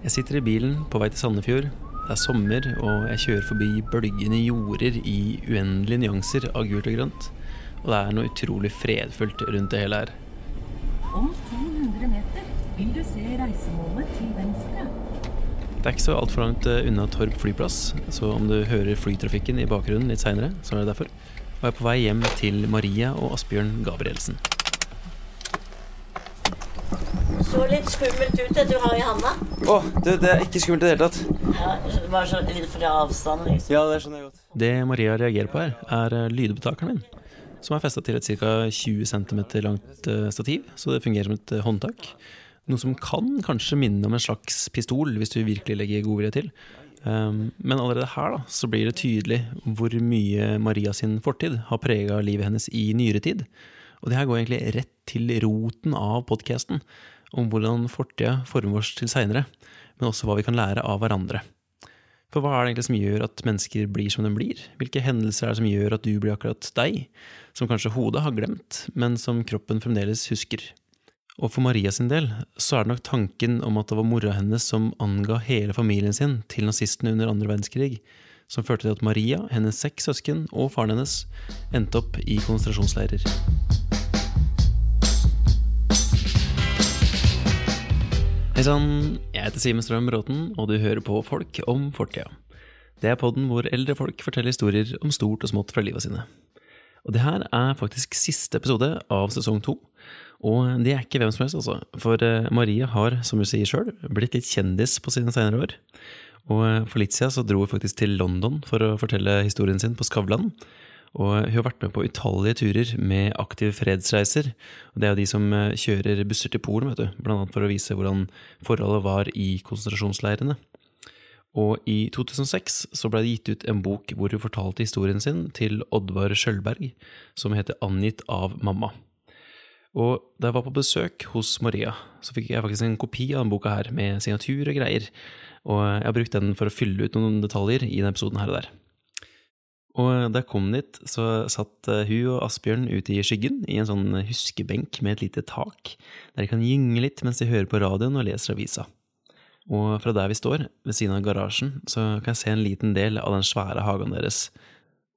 Jeg sitter i bilen på vei til Sandefjord. Det er sommer, og jeg kjører forbi bølgende jorder i uendelige nyanser av gult og grønt. Og det er noe utrolig fredfullt rundt det hele her. Om 200 meter vil du se reisemålet til venstre. Det er ikke så altfor langt eh, unna Torp flyplass, så om du hører flytrafikken i bakgrunnen litt seinere, så er det derfor. Og jeg er på vei hjem til Maria og Asbjørn Gabrielsen. Så litt skummelt ut det du har i handa. Å, oh, det er ikke skummelt i det hele tatt. Ja, bare så litt fra avstand, liksom. Ja, det skjønner jeg godt. Det Maria reagerer på her, er lydbetakeren lydopptakeren min, som er festa til et ca. 20 cm langt eh, stativ, så det fungerer som et eh, håndtak. Noe som kan kanskje minne om en slags pistol, hvis du virkelig legger godvilje til. Um, men allerede her da, så blir det tydelig hvor mye Maria sin fortid har prega livet hennes i nyere tid. Og det her går egentlig rett til roten av podkasten, om hvordan fortida former oss til seinere, men også hva vi kan lære av hverandre. For hva er det egentlig som gjør at mennesker blir som de blir? Hvilke hendelser er det som gjør at du blir akkurat deg, som kanskje hodet har glemt, men som kroppen fremdeles husker? Og for Maria sin del så er det nok tanken om at det var mora hennes som anga hele familien sin til nazistene under andre verdenskrig, som førte til at Maria, hennes seks søsken og faren hennes endte opp i konsentrasjonsleirer. Hei sann, jeg heter Simen Strøm Bråten, og du hører på Folk om fortida. Det er podden hvor eldre folk forteller historier om stort og smått fra livet sine. Og det her er faktisk siste episode av sesong to. Og det er ikke hvem som helst, altså. For Marie Maria har, som hun sier sjøl, blitt litt kjendis på sine senere år. Og eh, for litt siden så dro hun faktisk til London for å fortelle historien sin på Skavlan. Og hun har vært med på utallige turer med Aktiv fredsreiser. Og det er jo de som eh, kjører busser til Polen, vet du. Blant annet for å vise hvordan forholdet var i konsentrasjonsleirene. Og i 2006 så ble det gitt ut en bok hvor hun fortalte historien sin til Oddvar Skjølberg, som heter Angitt av mamma. Og da jeg var på besøk hos Maria, så fikk jeg faktisk en kopi av denne boka her, med signatur og greier, og jeg har brukt den for å fylle ut noen detaljer i denne episoden her og der. Og da jeg kom dit, så satt eh, hun og Asbjørn ute i skyggen, i en sånn huskebenk med et lite tak, der de kan gynge litt mens de hører på radioen og leser avisa. Og fra der vi står, ved siden av garasjen, så kan jeg se en liten del av den svære hagen deres.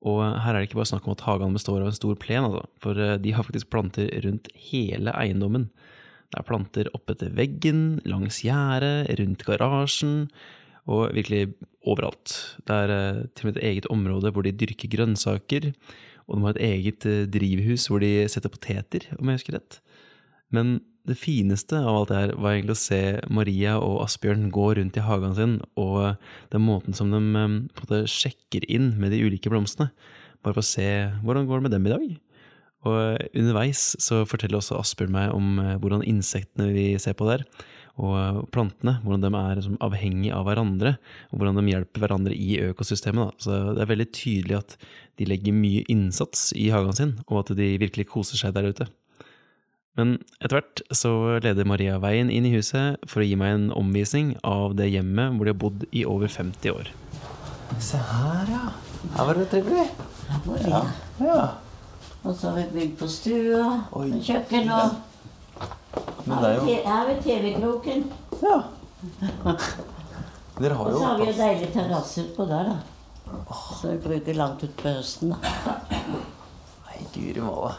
Og her er det ikke bare snakk om at hagen består av en stor plen, altså, for eh, de har faktisk planter rundt hele eiendommen. Det er planter oppetter veggen, langs gjerdet, rundt garasjen, og virkelig overalt. Det er eh, til og med et eget område hvor de dyrker grønnsaker, og de har et eget eh, drivhus hvor de setter poteter, om jeg husker rett. Men det fineste av alt det her var egentlig å se Maria og Asbjørn gå rundt i hagen sin, og den måten som de en måte sjekker inn med de ulike blomstene. Bare for å se hvordan går det med dem i dag. Og underveis så forteller også Asbjørn meg om hvordan insektene vi ser på der, og plantene, hvordan de er liksom avhengig av hverandre, og hvordan de hjelper hverandre i økosystemet. Da. Så det er veldig tydelig at de legger mye innsats i hagen sin, og at de virkelig koser seg der ute. Men etter hvert så leder Maria veien inn i huset for å gi meg en omvisning av det hjemmet hvor de har bodd i over 50 år. Se her, ja. Her var det trivelig. Ja. Ja. Og så har vi bygd på stua, Oi. kjøkken og Men det er jo Her vi TV-kroken. Ja. Dere har Og så har vi jo deilig terrasse utpå der, da. Så vi bruker langt utpå høsten, da. Nei, guri malla.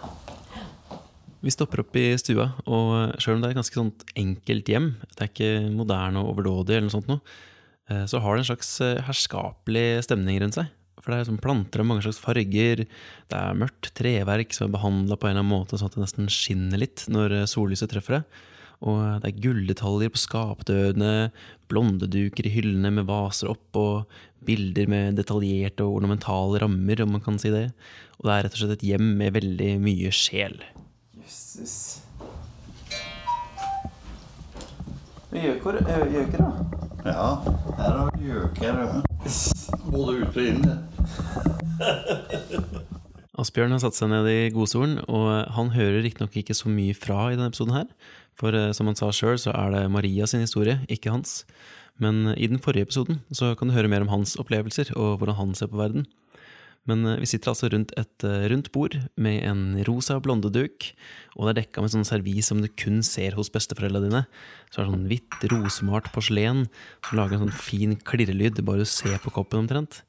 Vi stopper opp i stua, og sjøl om det er et ganske sånt enkelt hjem, det er ikke moderne og overdådig, eller noe sånt noe, eh, så har det en slags eh, herskapelig stemning rundt seg. For det er sånn planter av mange slags farger, det er mørkt treverk som er behandla på en eller annen måte sånn at det nesten skinner litt når eh, sollyset treffer det. Og det er gulldetaljer på skapdødene, blondeduker i hyllene med vaser opp, og bilder med detaljerte og ornamentale rammer, om man kan si det. Og det er rett og slett et hjem med veldig mye sjel. Jøsses. Gjøker, gjøker, da? Ja, her har vi gjøker. Både ute og inne. Asbjørn har satt seg ned i godstolen, og han hører riktignok ikke så mye fra i denne episoden her. For eh, som han sa sjøl, så er det Maria sin historie, ikke hans. Men i den forrige episoden så kan du høre mer om hans opplevelser og hvordan han ser på verden. Men eh, vi sitter altså rundt et eh, rundt bord med en rosa blondeduk, og det er dekka med sånn servis som du kun ser hos besteforeldrene dine. Så er det sånn hvitt, rosemalt porselen som lager en sånn fin klirrelyd bare du ser på koppen omtrent.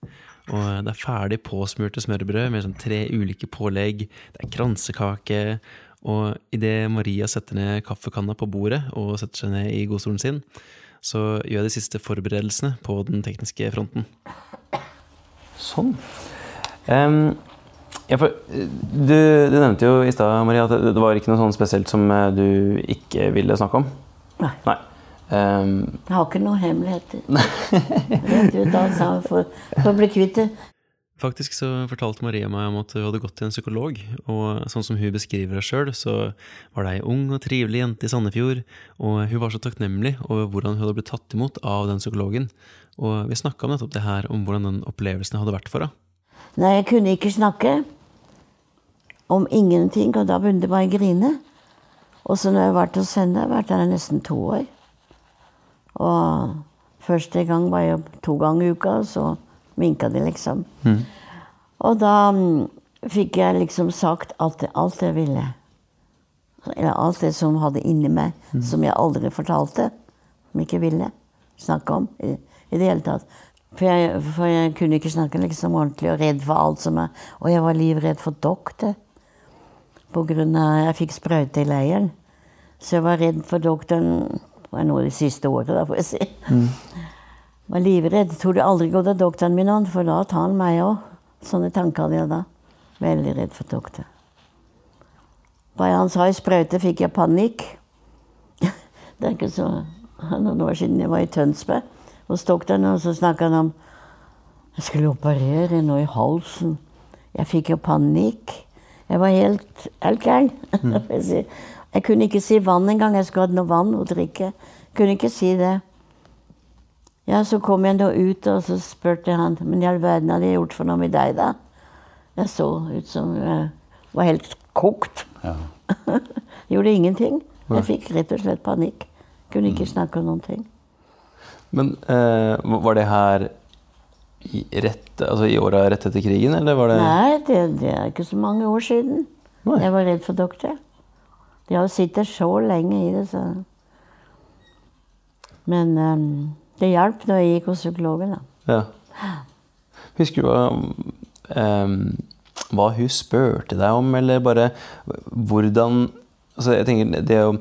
Og eh, det er ferdig påsmurte smørbrød med sånn tre ulike pålegg, det er kransekake, og idet Maria setter ned kaffekanna på bordet og setter seg ned i godstolen sin, så gjør jeg de siste forberedelsene på den tekniske fronten. Sånn. Um, ja, for, eh, du, du nevnte jo i stad, Maria, at det, var ikke noe sånn spesielt som eh, du ikke ville snakke om. Nei. Nei. Em, Jeg har ikke noen hemmeligheter. Rett ut alt sammen for, for å bli kvitt det. Faktisk så fortalte Maria meg om at hun hadde gått til en psykolog, og sånn som hun beskriver det sjøl, så var det ei ung og trivelig jente i Sandefjord, og hun var så takknemlig over hvordan hun hadde blitt tatt imot av den psykologen, og vi snakka om nettopp det her, om hvordan den opplevelsen hadde vært for henne. Nei, jeg kunne ikke snakke om ingenting, og da begynte jeg bare å grine. Og så når jeg har vært hos henne, jeg har vært der nesten to år. Og første gang var jeg to ganger i uka, og så minka det, liksom. Og da mm, fikk jeg liksom sagt alt alt jeg ville. Eller alt det som hadde inni meg, som jeg aldri fortalte. Som jeg ikke ville snakke om i, i det hele tatt. For jeg, for jeg kunne ikke snakke liksom ordentlig og redd for alt som er Og jeg var livredd for doktor. På grunn av Jeg fikk sprøyte i leiren. Så jeg var redd for doktoren Det var noe det siste året, da, får jeg si. Var livredd. Torde aldri gå til doktoren min, han, for da tar han meg òg. Sånne tanker hadde jeg da. Veldig redd for doktor. Bare han sa i sprøyte, fikk jeg panikk. Det er ikke så noen år siden jeg var i Tønsberg hos doktoren, og så snakka han om jeg skulle operere noe i halsen. Jeg fikk jo panikk. Jeg var helt, helt gæren. Jeg kunne ikke si vann engang. Jeg skulle hatt noe vann å drikke. Jeg kunne ikke si det. Ja, Så kom jeg da ut, og så spurte han men i all verden hadde jeg gjort for noe med deg, da? Jeg så ut som jeg var helt kokt. Ja. Gjorde ingenting. Jeg fikk rett og slett panikk. Kunne ikke snakke om noen ting. men eh, var det her i, rett, altså i åra rett etter krigen, eller var det Nei, det, det er ikke så mange år siden. Nei. Jeg var redd for doktor. De har sittet så lenge i det, så Men um, det hjalp da jeg gikk hos psykologen, da. Ja. Husker du hva, um, hva hun spurte deg om, eller bare hvordan altså jeg tenker, det å,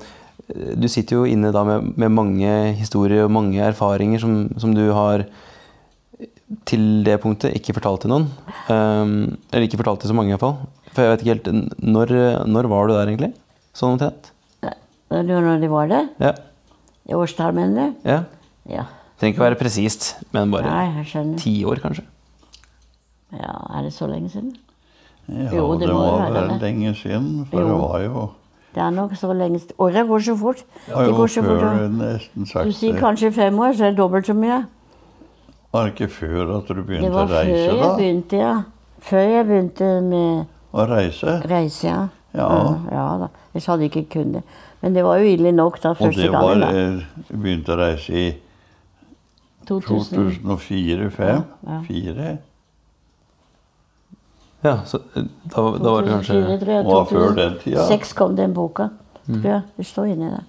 Du sitter jo inne da med, med mange historier og mange erfaringer som, som du har til det punktet ikke fortalt til noen. Um, eller ikke fortalt til så mange, iallfall. For jeg vet ikke helt Når, når var du der, egentlig? Sånn omtrent? Når de det var det? Ja. I årstall, mener du? ja. Ja. Trenger ikke være presist, men bare ti år, kanskje. Ja, Er det så lenge siden? Ja, Jo, det det, må var være det. lenge siden, for Jo. det var jo Det er nok så lenge siden. Året går så fort. Det var Det går så fort. før nesten Du sier kanskje fem år, så er det dobbelt så mye. Var det ikke før at du begynte å reise, da? Det var før jeg da? begynte, ja. Før jeg begynte med Å reise? reise, ja. Ja. ja da. Ellers hadde jeg ikke kunnet. Men det var jo ille nok da første gangen. Og det var gangen. da. Jeg Begynte å reise i 2000. 2004-2005? Ja. ja. Ja, så eh, da, da var det kanskje 2004, tror jeg. Og før den tida? 2006 kom den boka. Tror jeg. Det står inni der.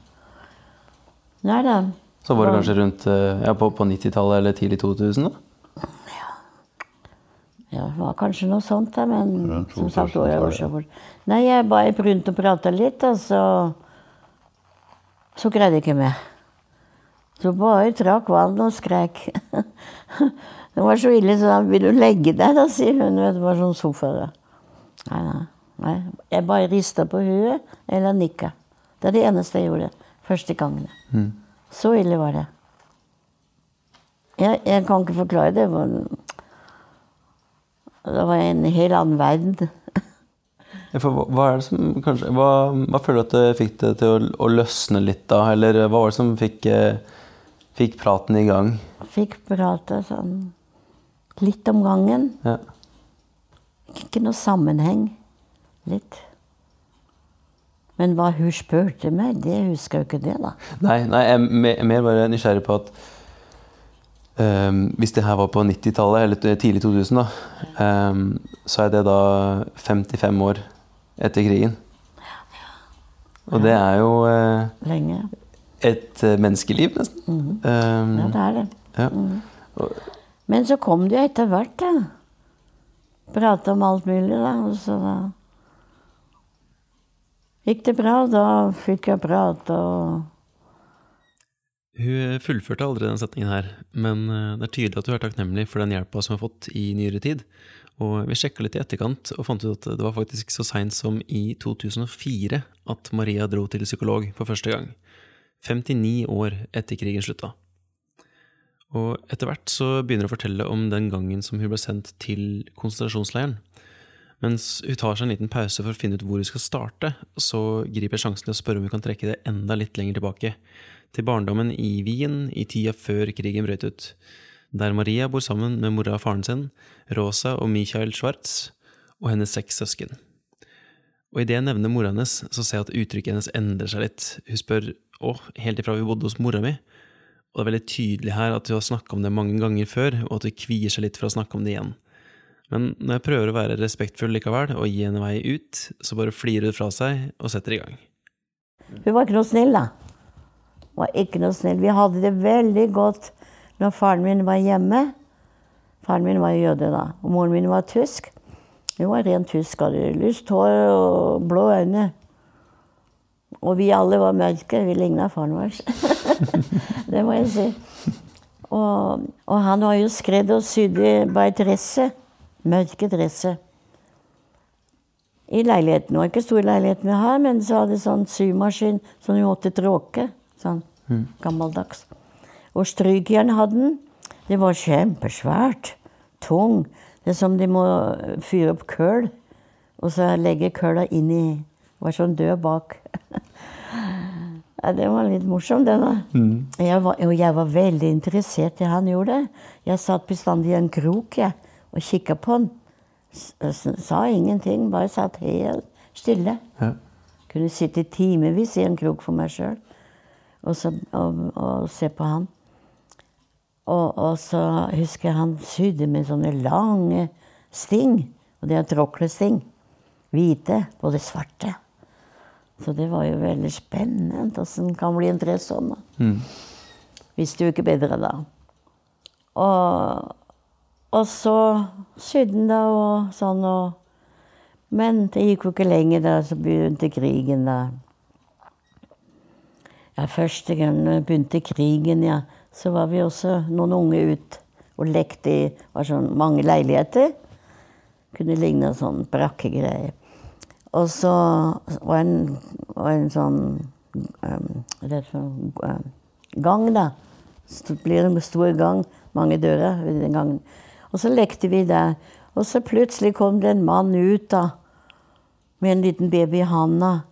Nei da. Så var det kanskje rundt eh, ja, på, på 90-tallet eller tidlig 2000? da? Ja, det var kanskje noe sånt, da, men ja, som sagt, året var så fort. Nei, jeg bare begynte å prate litt, og så Så greide jeg ikke mer. Så bare trakk vann og skrek. det var så ille, så da vil du legge deg, da, sier hun. Det var sånn sofa. da. Nei, nei. nei. Jeg bare rista på huet eller nikka. Det er det eneste jeg gjorde. Første gangene. Så ille var det. Jeg, jeg kan ikke forklare det. Det var- en helt annen verden. For hva, som kanskje Hva, hva føler du at det fikk det til å, å løsne litt da? Eller hva var det som fikk, eh, fikk praten i gang? Fikk prate sånn litt om gangen. Ja. Ikke noe sammenheng. Litt. Men hva hun spurte meg, det husker jeg jo ikke det, da. Nei, nei, jeg er mer bare nysgjerrig på at ehm, Hvis det her var på 90-tallet, eller tidlig 2000, da, um, så er det da 55 år etter krigen. Og det er jo uh, Lenge. et eh, menneskeliv, nesten. Ehm, Ja, det er det. ja. Men så kom det jo etter hvert, da. Prate om alt mulig, da. Og så da gikk det bra. Da fikk jeg prate og Hun fullførte aldri den setningen her, men eh, det er tydelig at hun er takknemlig for den hjelpa som hun har fått i nyere tid. Og vi sjekka litt i etterkant og fant ut at det var faktisk så seint som i 2004 at Maria dro til psykolog for første gang. 59 år etter krigen slutta. Og etter hvert så begynner hun å fortelle om den gangen som hun ble sendt til konsentrasjonsleiren. Mens hun tar seg en liten pause for å finne ut hvor hun skal starte, så griper jeg sjansen til å spørre om hun kan trekke det enda litt lenger tilbake. Til barndommen i Wien i tida før krigen brøt ut. Der Maria bor sammen med mora og faren sin, Rosa og Michael Schwartz, og hennes seks søsken. Og idet jeg nevner mora hennes, så ser jeg at uttrykket hennes endrer seg litt. Hun spør å, helt ifra vi bodde hos mora mi. Og det er veldig tydelig her at hun har snakka om det mange ganger før, og at hun kvier seg litt for å snakke om det igjen. Men når jeg prøver å være respektfull likevel, og gi henne vei ut, så bare flirer hun fra seg og setter i gang. Hun var ikke noe snill, da. Var ikke noe snill. Vi hadde det veldig godt når faren min var hjemme. Faren min var jøde da, og moren min var tysk. Hun var rent tysk, hadde lyst hår og blå øyne. Og vi alle var mørke. Vi ligna faren vår. det må jeg si. Og, og han var jo skredd og sydd bare dresser. Mørke dresser. I leiligheten. Det var ikke stor leiligheten vi har, men så hadde sånn symaskin som vi måtte tråke. Sånn gammeldags. Og strykjern hadde den. Det var kjempesvært. Tung. Det er som de må fyre opp køl, og så legge køla inn i var sånn død bak. ja, det var litt morsomt, det, da. Jeg var, og jeg var veldig interessert i han gjorde det. Jeg satt bestandig i en krok jeg, og kikka på han. S- sa ingenting, bare satt helt stille. Ja. Kunne sitte timevis i en krok for meg sjøl og, så- og, og se på han. Og, og så husker jeg han sydde med sånne lange sting. Og det er tråklesting. Hvite, både svarte. Så det var jo veldig spennende åssen det kan bli en dress sånn. Mm. Visste jo ikke bedre da. Og, og så sydde han da og sånn og Men det gikk jo ikke lenger da, så begynte krigen, da. Ja, første gang begynte krigen, ja, så var vi også noen unge ut og lekte i var sånn mange leiligheter. Kunne ligne sånn brakkegreier. Og så var en, var en sånn um, rett sånn, um, gang, da. Det blir en stor gang, mange dører den gangen. Og så lekte vi der. Og så plutselig kom det en mann ut da, med en liten baby i handa.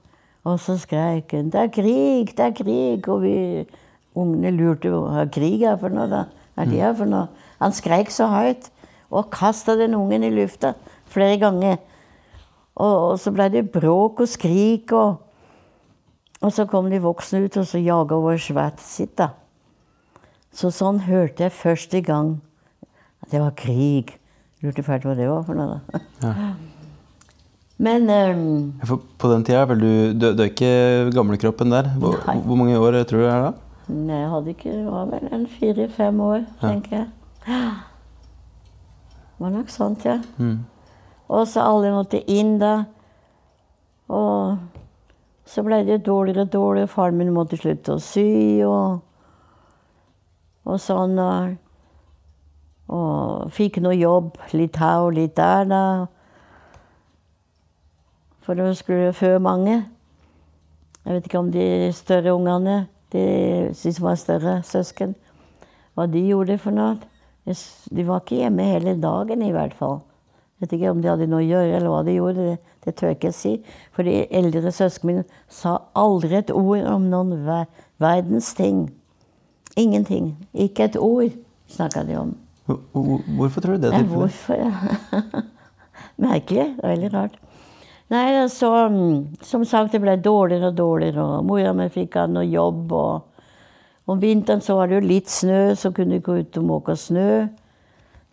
Og så skrek han 'Det er krig! Det er krig!' Og vi ungene lurte jo hva krig er for noe. da. Er det her for noe? Han skrek så høyt og kasta den ungen i lufta flere ganger. Og, og så ble det bråk og skrik, og, og så kom de voksne ut og så jaga over sverdet sitt. da. Så sånn hørte jeg første gang at det var krig. Lurte fælt hva det var for noe. da. Men um, For på den tida er vel du Du, du er ikke gamlekroppen der? Hvor, Nei. hvor mange år tror du det er da? Nei, jeg hadde ikke Det var vel en fire-fem år, tenker jeg. Det var nok sånt, ja. Og så alle måtte inn da. Og så ble det dårligere og dårligere. Faren min måtte slutte å sy og, og sånn. Og, og fikk noe jobb. Litt her og litt der, da. For det skulle fø mange. Jeg vet ikke om de større ungene, de, som var større søsken, hva de gjorde for noe. De var ikke hjemme hele dagen i hvert fall. Jeg vet ikke om de hadde noe å gjøre, eller hva de gjorde. Det, det tør jeg ikke si. For de eldre søsknene sa aldri et ord om noen ver verdens ting. Ingenting. Ikke et ord snakka de om. Hvor- hvor- Hvorfor tror du det? Ja, hvorfor? Merkelig. Er Veldig rart. Nei, så mm, Som sagt, det ble dårligere og dårligere, og mora mi fikk han noe jobb, og, Om vinteren så var det jo litt snø, så kunne de gå ut og måke snø.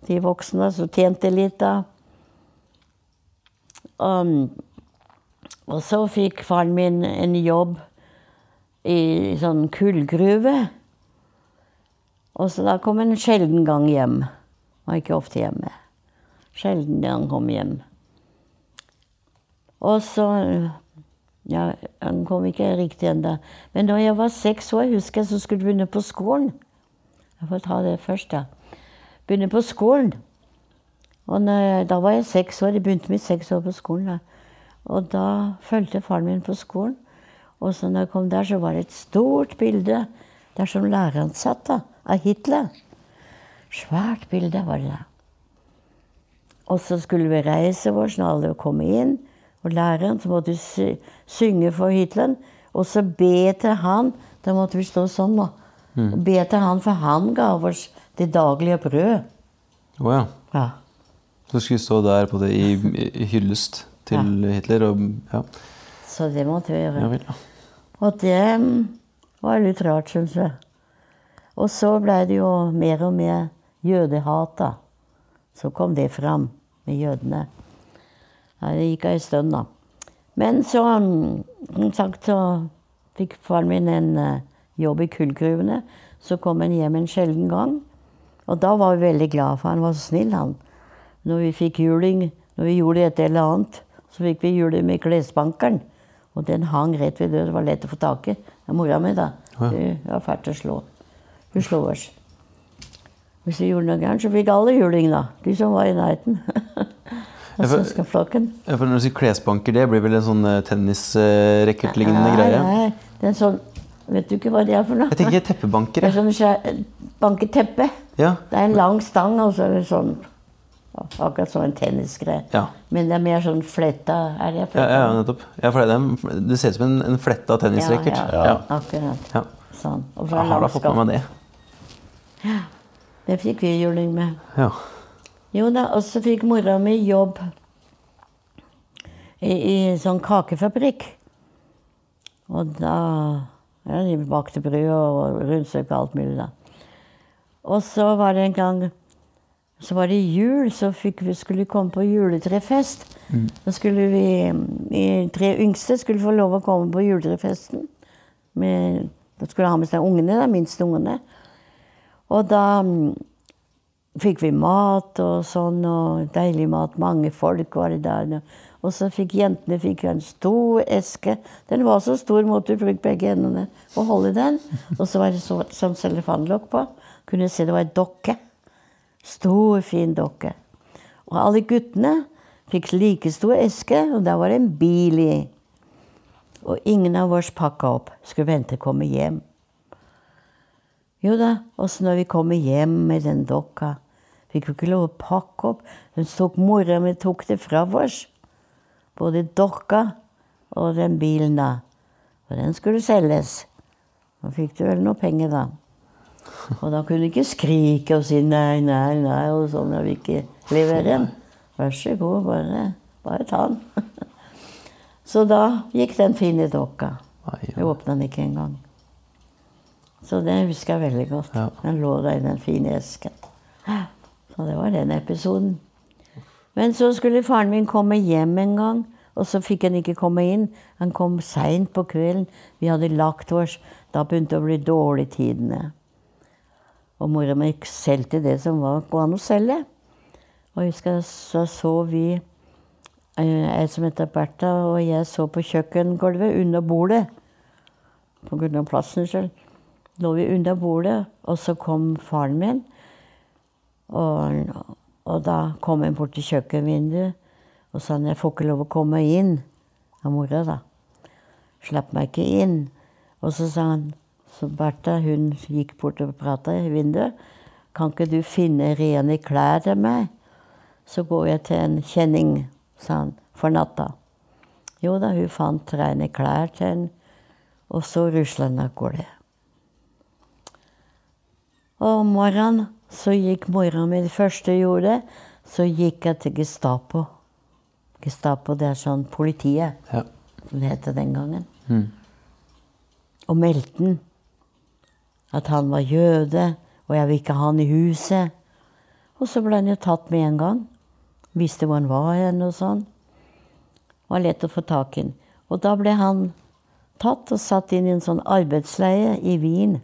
De voksne, så tjente litt da. Um, og så fikk faren min en jobb i sånn kullgruve. Og så da kom han en sjelden gang hjem. Var ikke ofte hjemme. Sjelden han kom hjem. Og så Ja, han kom ikke riktig ennå. Men da jeg var seks år, husker jeg, så skulle jeg begynne på skolen. Jeg får ta det først, da. Begynne på skolen. Og jeg- da var jeg seks år. Jeg begynte med seks år på skolen. Da. Og da fulgte faren min på skolen. Og så når jeg kom der, så var det et stort bilde der som læreren satt, da, av Hitler. Svært bilde var det. Og så skulle vi reise vår når alle kom inn. Og læreren så måtte vi synge for Hitler. Og så be til han. Da måtte vi stå sånn, da. Og be til han, for han ga oss det daglige brød. Å ja. Ja. Så skulle vi stå der på det i, i hyllest til Hitler og Ja, Så det måtte vi gjøre. ja vel. Ja. Og det mm, var litt rart, syns jeg. Og så blei det jo mer og mer jødehat, da. Så kom det fram med jødene. Ja, det gikk ei stund, da. Men så, mm, som sagt, så fikk faren min en eh, jobb i kullgruvene. Så kom han hjem en sjelden gang. Og da var vi veldig glad, for han var så snill, han. Når vi fikk juling, når vi gjorde et eller annet, så fikk vi juling med klesbankeren. Og den hang rett ved døra. Det var lett å få tak i. Det er mora mi, da. Hun var fælt å slå. Hun slo oss. Hvis vi gjorde noe gærent, så fikk alle juling, da. De som var i nærheten. Søskenflokken. Ja, for når du sier klesbanker, det blir vel en sånn eh, tennisracketlignende greie? Nei, det er en sånn Vet du ikke hva det er for noe? Jeg tenker teppebanker. Det er sånn banketeppe. Ja. Det er en lang stang, og så er det sånn Akkurat som en tennisgreie. Ja. Men det er mer sånn fletta Er det Ja, fletta? ja, nettopp. Ja, for det, er en- det ser ut som en, en fletta tennisracket. Ja, ja. Ja. Akkurat. Ja. Sånn. Og fra Jeg har da fått med meg det. Ja. Det fikk vi juling med. Ja. Jo da, og så fikk mora mi jobb i, i sånn kakefabrikk. Og da ja, De bakte brød og rundstykker og alt mulig, da. Og så var det en gang Så var det jul, så vi, skulle vi komme på juletrefest. Da skulle vi De tre yngste skulle få lov å komme på juletrefesten. Med, da skulle ha med seg ungene, de minste ungene. Og da mm, fikk vi mat og sånn, og deilig mat. Mange folk var det der. Og så fikk jentene fikk en stor eske. Den var så stor, måtte du bruke begge hendene og holde den. Og så var det så, sånn cellofanlokk på. Kunne se det var en dokke. Stor, fin dokke. Og alle guttene fikk like stor eske, og der var det en bil i. Og ingen av oss pakka opp. Skulle vente å komme hjem. Jo da, og så når vi kommer hjem med den dokka, fikk vi ikke lov å pakke opp. Hun tok mora mi tok det fra oss. Både dokka og den bilen, da. Og den skulle selges. Da fikk du vel noe penger, da. Og da kunne du ikke skrike og si nei, nei, nei, og sånn. når vi ikke leverer den. Vær så god, bare, bare ta den. Så da gikk den fine dokka. Vi åpna den ikke engang. Så det husker jeg veldig godt. Ja. Den lå der i den fine esken. Så det var den episoden. Men så skulle faren min komme hjem en gang, og så fikk han ikke komme inn. Han kom seint på kvelden. Vi hadde lagt oss. Da begynte det å bli dårlige tidene. Og mora mi solgte det som var gå an å selge. Og jeg husker så så vi eh, Ei som heter Bertha, og jeg så på kjøkkengulvet under bordet. På grunn av plassen selv. Lå vi under bordet, og så kom faren min. Og, og da kom han bort til kjøkkenvinduet og sa han, jeg får ikke lov å komme inn. Av mora, da. Slapp meg ikke inn. Og så sa han Så Bertha hun gikk bort og prata i vinduet. Kan ikke du finne rene klær til meg? Så går jeg til en kjenning, sa han, for natta. Jo da, hun fant rene klær til en, og så rusla han av gårde. Og om morgenen så gikk mora mi det første hun gjorde, så gikk jeg til Gestapo. Gestapo, det er sånn politiet, Ja. som det het den gangen. Mm. Og meldte den. at han var jøde, og jeg vil ikke ha han i huset. Og så ble han jo tatt med en gang. Visste hvor han var hen og sånn. Var lett å få tak i. Og da ble han tatt og satt inn i en sånn arbeidsleie i Wien.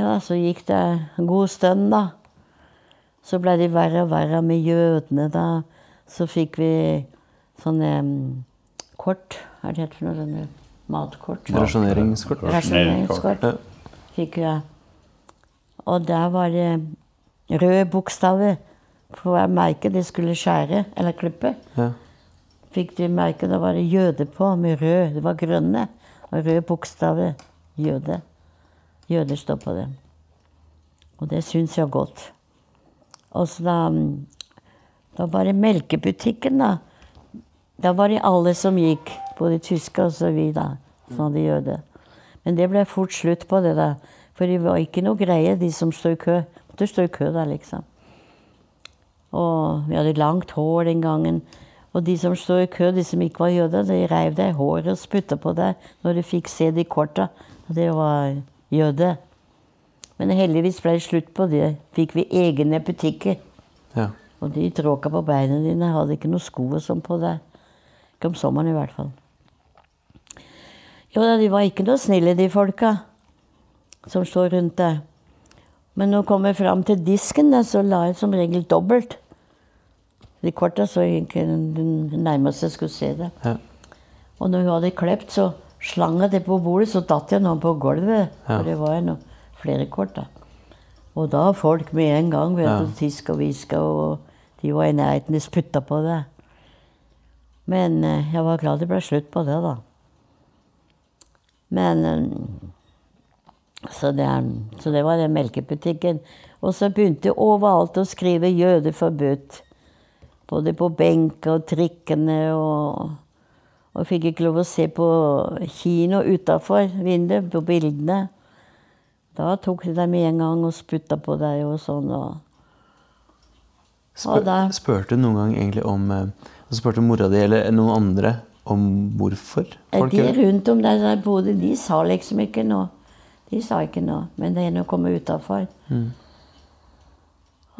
Ja, så gikk det en god stund, da. Så ble det verre og verre med jødene, da. Så fikk vi sånne um, kort, er det het for noe? Sånne matkort? Rasjoneringskort. Rasjoneringskort Fikk fikk jeg. Og der var det røde bokstaver for hver merke de skulle skjære eller klippe. Ja. Fikk de merke, da var det jøde på med rød. Det var grønne. Og røde bokstaver. Jøde. Jøder står på det. Og det syns jeg godt. Og så da, da var det melkebutikken, da. Da var det alle som gikk, både tyske og så vi, da, som hadde jøde. Men det ble fort slutt på det, da. For det var ikke noe greie, de som stod i kø. Måtte stå i kø da, liksom. Og vi hadde langt hår den gangen. Og de som stod i kø, de som ikke var jøder, de reiv deg i håret og spytta på deg når de fikk se de korta. Det var jøde. Men heldigvis ble det slutt på det. Fikk vi egne butikker. Ja. Og de tråkka på beina dine, hadde ikke noe sko og sånn på deg. Ikke om sommeren i hvert fall. Jo da, de var ikke noe snille, de folka som står rundt deg. Men når du kommer fram til disken, da, så la jeg som regel dobbelt. De korta så ikke den nærmeste skulle se det. Ja. Og når hun hadde klept, så slang jeg det på bordet, så datt jeg noen på gulvet. Ja. For det var noe, flere kort, da. Og da folk med en gang vet Ja. du, tiske og hviska, og de var i nærheten, de spytta på det. Men eh, jeg var glad det ble slutt på det, da. Men eh, så det, så det var den melkebutikken. Og så begynte overalt å skrive 'jøde forbudt'. Både på benk og trikkene og Og fikk ikke lov å se på kino utafor vinduet, på bildene. Da tok de deg med en gang og spytta på deg og sånn. Og Spør, spurte du noen gang egentlig om eh, Spurte mora di eller noen andre om hvorfor folk de rundt om der jeg bodde, de sa liksom ikke noe. De sa ikke noe. Men det er noe å komme utafor.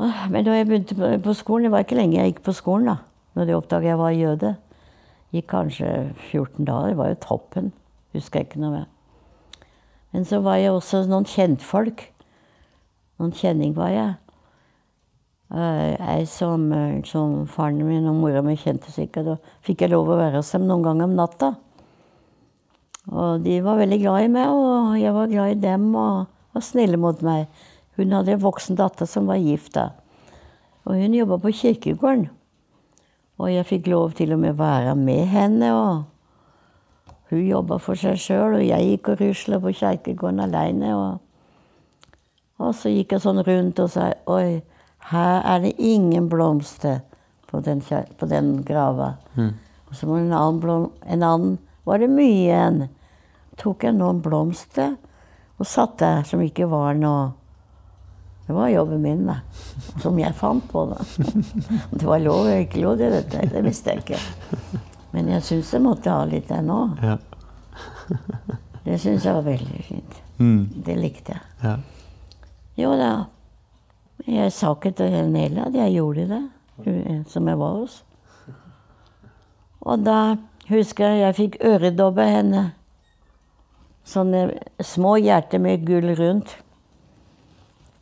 Men da jeg begynte på skolen Det var ikke lenge jeg gikk på skolen, da. Når de oppdaga jeg var jøde. Gikk kanskje 14 dager. Det var jo toppen. Husker jeg ikke noe mer. Men så var jeg også noen kjentfolk. Noen kjenning var jeg. Eh, Ei som, eh, som faren min og mora mi kjente sikkert. Da fikk jeg lov å være hos dem noen ganger om natta. Og de var veldig glad i meg, og jeg var glad i dem og var snille mot meg. Hun hadde en voksen datter som var gift da. Og hun jobba på kirkegården. Og jeg fikk lov til og med være med henne. og Hun jobba for seg sjøl, og jeg gikk og rusla på kjerkegården aleine. Og, og så gikk jeg sånn rundt og sa Oi, her er det ingen blomster på den, på den grava. Og så var det en annen, blom, en annen var det mye igjen. Tok jeg noen blomster og satt der som ikke var noe Det var jobben min, da. Som jeg fant på, da. Det var lov eller ikke lov, det, vet jeg. det visste jeg ikke. Men jeg syns jeg måtte ha litt der nå. Ja. Det syns jeg var veldig fint. Mm. Det likte jeg. Ja. Jo da. Jeg sa ikke til Nella at jeg gjorde det, som jeg var hos. Og da husker jeg jeg fikk øredobbe henne. Sånne små hjerter med gull rundt.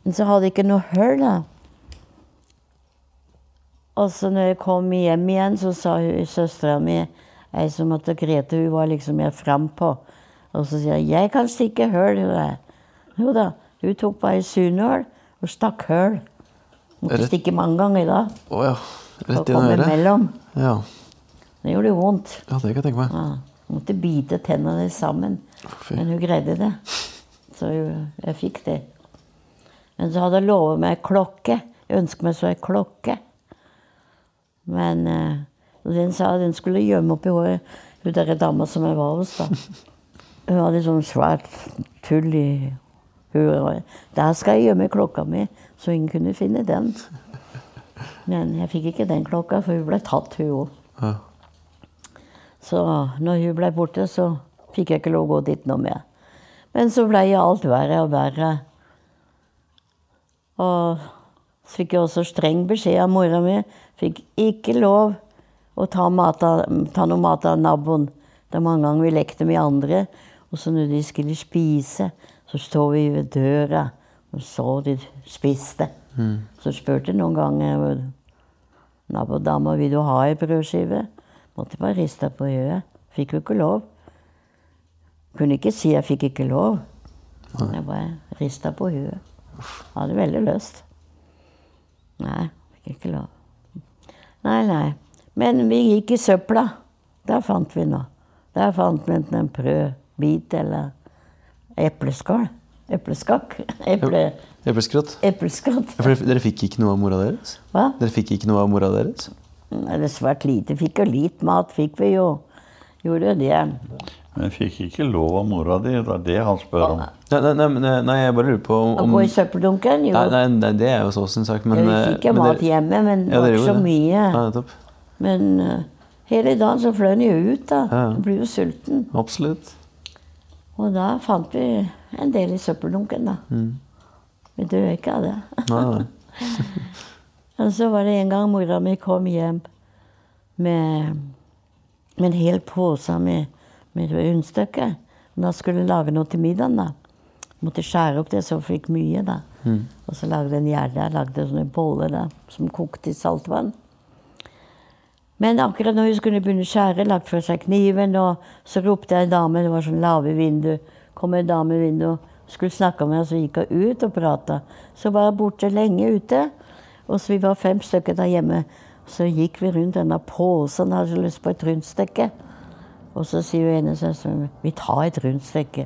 Men så hadde jeg ikke noe hull, da. Og så når jeg kom hjem igjen, så sa søstera mi, ei som het Grete, hun var liksom mer frampå. Og så sier hun 'jeg kan stikke hull', hun er. Jo da, hun tok bare sunål og stakk hull. Måtte Rett- stikke mange ganger da. Oh, ja. Rett i øret. Ja. Det gjorde vondt. ja, det kan jeg tenke meg. Ja, måtte bite tennene sammen. Fy. Men hun greide det. Så jeg fikk det. Så hadde lovet meg klokke. Jeg ønsket meg så ei klokke. Men eh, den sa den skulle gjemme oppi håret. Hun derre dama som jeg var hos, da. Hun hadde sånn svært tull i huet. Der skal jeg gjemme klokka mi, så ingen kunne finne den. Men jeg fikk ikke den klokka, for hun ble tatt, hun òg. Ja. Så når hun ble borte, så fikk jeg ikke lov å gå dit noe mer. Men så ble alt verre og verre. Og så fikk jeg også streng beskjed av mora mi. Fikk ikke lov å ta, mat av, ta noe mat av naboen. Det er mange ganger vi lekte med andre. Og så når de skulle spise, så står vi ved døra og så de spiste. Så spurte noen ganger nabodama vil du ha ei brødskive. Måtte bare riste på øyet. Fikk jo ikke lov. Kunne ikke si jeg fikk ikke lov. Jeg bare rista på huet. Hadde veldig løst. Nei, fikk ikke lov. Nei, nei. Men vi gikk i søpla. Der fant vi noe. Der fant vi enten en brødbit eller epleskall. Epleskakk. Eple, Epleskrott? epleskrott. Ja, dere fikk ikke noe av mora deres? Hva? Dere fikk ikke noe av mora deres? Nei, Det er svært lite. Fikk jo litt mat, fikk vi jo. Gjorde jo det. Men jeg fikk ikke lov av mora di. Det er det han spør om. Nei, nei, nei, nei jeg bare lurer på om, Å gå i søppeldunken, jo. Nei, nei, nei, det er jo så sin sak, men Ja, vi eh, fikk jo men mat hjemme, men det var ikke så mye. Ja. Men uh, hele dagen så fløy han jo ut, da. Ja. Blir jo sulten. Absolutt. Og da fant vi en del i søppeldunken, da. Mm. Vi døde ikke av det. Nei, nei. Og så var det en gang mora mi kom hjem med, med en hel pose med, med rundstykker. Da skulle jeg lage noe til middagen. da. Måtte skjære opp det så jeg fikk mye. da. Og så lagde jeg en gjerde, lagde sånne boller da, som kokte i saltvann. Men akkurat når hun skulle begynne å skjære, lagt fra seg kniven, og så ropte jeg en dame, det var sånn lave vindu, kom en dame i vinduet, skulle snakke med meg. så gikk hun ut og prata. Så var hun borte lenge ute. Og så vi var fem stykker der hjemme. Så gikk vi rundt denne posen, hadde så lyst på et rundstykke. Og så sier jo ene søsteren vi tar et rundstykke.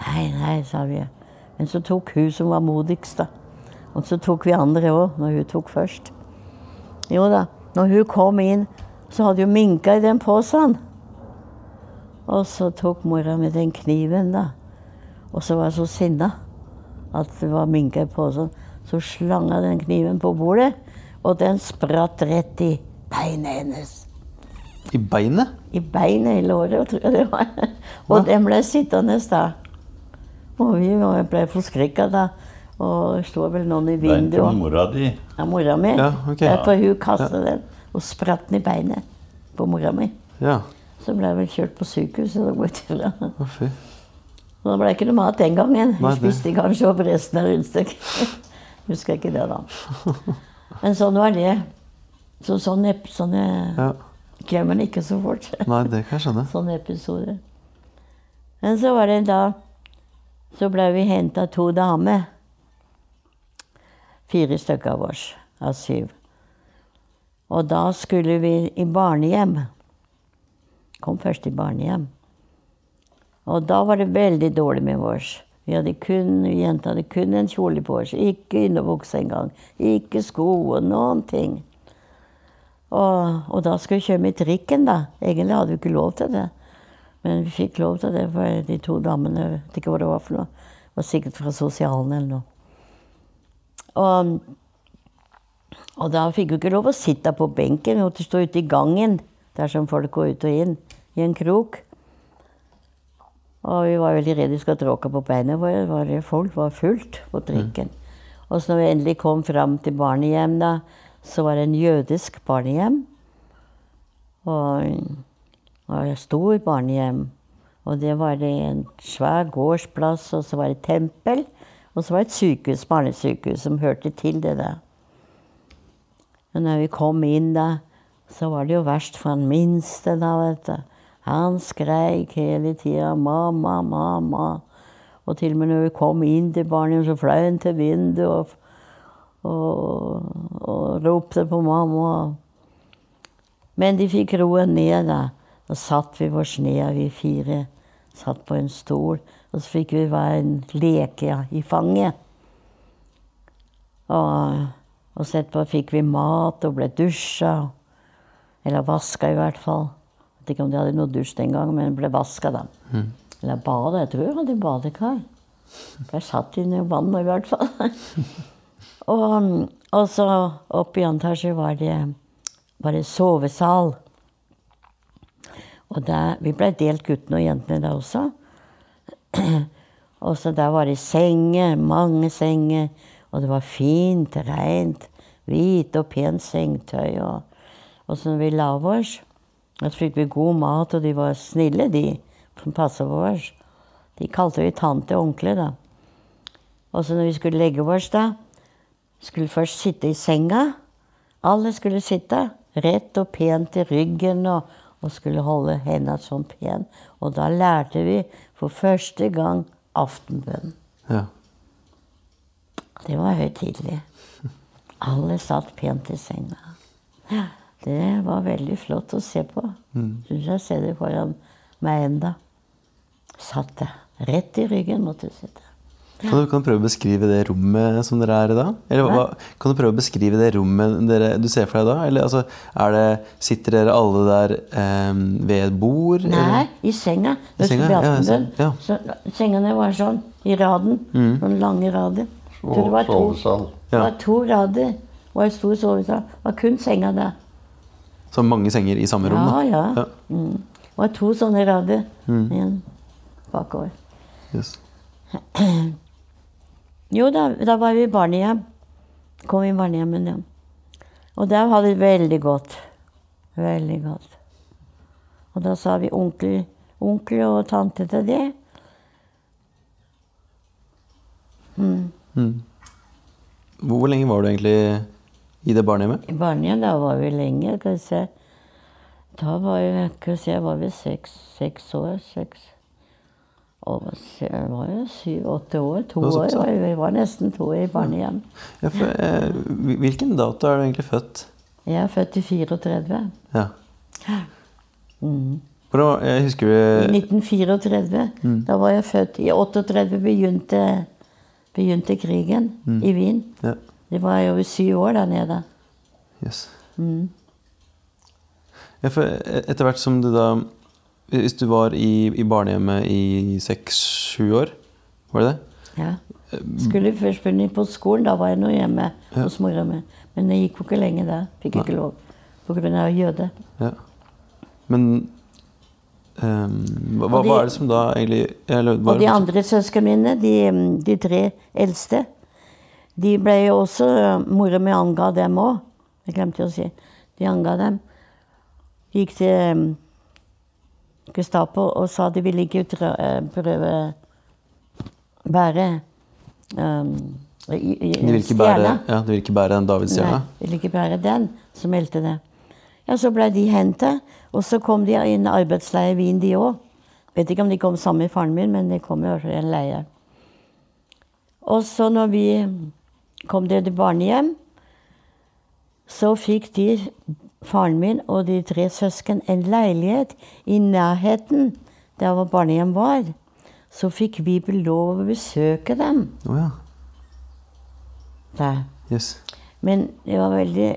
Nei, nei, sa vi. Men så tok hun som var modigst, da. Og så tok vi andre òg, når hun tok først. Jo da, når hun kom inn, så hadde hun minka i den posen. Og så tok mora mi den kniven, da. Og så var jeg så sinna at det var minka i posen. Så slanga den kniven på bordet, og den spratt rett i beinet hennes. I beinet? I beinet i låret, tror jeg det var. Og den ble sittende da. Og vi ble forskrekka da. Og sto vel noen i Det er mora di. Ja, mora mi. Ja, ok. For hun kasta den og spratt den i beinet på mora mi. Ja. Så ble jeg vel kjørt på sykehuset. Da, går jeg Og da ble det ikke noe mat den gangen. Hun spiste kanskje opp resten av rundstykket. Husker ikke det, da. Men sånn var det. Så sånne, sånne Ja. Glemmer den ikke så fort. Nei, det kan jeg skjønne. Sånne episoder. Men så var det en dag Så ble vi henta to damer. Fire stykker av oss, av syv. Og da skulle vi i barnehjem. Kom først i barnehjem. Og da var det veldig dårlig med oss. Vi hadde kun, Jenta hadde kun en kjole på oss. Ikke underbukse engang. Ikke sko og noen ting. Og, og da skulle vi kjøre med trikken, da. Egentlig hadde vi ikke lov til det. Men vi fikk lov til det, for de to damene jeg vet ikke hva det var for noe. Det var sikkert fra sosialen eller noe. Og, og da fikk vi ikke lov å sitte på benken. Vi måtte stå ute i gangen, der som folk går ut og inn, i en krok. Og vi var veldig redde vi skulle tråkke på beina våre. Det Folk var fullt på trikken. Og så når vi endelig kom fram til barnehjem, da, så var det en jødisk barnehjem. Og var et stort barnehjem. Og det var det en svær gårdsplass, og så var det et tempel. Og så var det et sykehus, barnesykehus som hørte til det der. Og når vi kom inn da, så var det jo verst for han minste, da, vet du. Han skreik hele tida 'mamma, mamma'. Og til og med når vi kom inn til barnehjem, så fløy han til vinduet og, og, og ropte på mamma. Men de fikk roen ned, da. Da satt vi på snea, vi fire. Satt på en stol. Og så fikk vi hver en leke i fanget. Og, og så etterpå fikk vi mat og ble dusja. Eller vaska, i hvert fall. Jeg vet ikke om de hadde noe dusj den gangen, men ble vaska, da. Eller bada. Jeg tror jeg hadde badekar. Jeg satt inne i vannet, i hvert fall. og, og så oppe i andre etasje var det, var det sovesal. Og der, vi ble delt, guttene og jentene, da også. Og så der var det senger, mange senger. Og det var fint, rent, hvit og pent sengetøy. Og, og så når vi la oss, så fikk vi god mat, og de var snille, de som passet på oss. De kalte vi tante og onkel, da. Og så når vi skulle legge oss, da, skulle først sitte i senga. Alle skulle sitte rett og pent i ryggen og, og skulle holde hendene sånn pen. Og da lærte vi for første gang aftenbønn. Ja. Det var høytidelig. Alle satt pent i senga. Ja, det var veldig flott å se på. Syns jeg ser det foran meg enda. Satt det. Rett i ryggen måtte du sitte. Kan du, kan du prøve å beskrive det rommet som dere er i da? Eller hva, kan du prøve å beskrive det rommet dere, du ser for deg da? Eller altså, er det, sitter dere alle der eh, ved et bord? Nei, eller? i senga. I senga, ja, i ser. Ja. Så Sengene var sånn i raden. Sånn lange rader. Så det var to, Sovesal. det var to rader. Var en stor sovesal. Det var kun senga der. Så mange senger i samme rom? Ja, da? ja. Mm. Det var to sånne rader igjen bakover. Yes. Jo, da, da var vi i barnehjem. Kom i barnehjemmet, ja. Og der hadde vi det veldig godt. Veldig godt. Og da sa vi onkel, onkel og tante til det. Hvor, hvor lenge var du egentlig i det barnehjemmet? I barnehjemmet da var vi lenge. Skal vi se. Da var vi, skal vi se, var vi seks, seks år. Seks. Se- var jo syv-åtte år. To år. Vi var nesten to i barnehjem. Ja, for, eh, hvilken dato er du egentlig født? Jeg er født i 34. Ja. Hvordan, var- jeg husker I du 1934. Da var jeg født. I 38 begynte, begynte krigen i Wien. ja. Det var jo syv år der nede. Yes. Ja, for e- etter hvert som du da Hvis du var i, i barnehjemmet i seks-sju år, var det det? Ja. Skulle først begynne på skolen. Da var jeg nå hjemme hos mora mi. Men det gikk jo ikke lenge der. Fikk ikke lov pga. jøde. Ja. Men um, hva, de- hva er det som da egentlig eller, er Og de det- andre søsknene mine, de, de tre eldste, de ble jo også Mora mi anga dem òg. Jeg glemte å si. De anga dem. Gikk til Gestapo og sa de ville ikke eh, prøve bære um, i- i- De vil ikke bære, ja, de vil ikke bære en davidsstjerne? Nei, ville ikke bære den, så meldte det. Ja, Så ble de hentet, og så kom de i en arbeidsleie i Wien, de òg. Vet ikke om de kom sammen med faren min, men de kom i i en leie. Og så når vi kom til barnehjem, så fikk de, faren min og de tre søsken, en leilighet i nærheten der hvor barnehjem var. Så fikk vi lov å besøke dem Oh, ja. der. Yes. Men det var veldig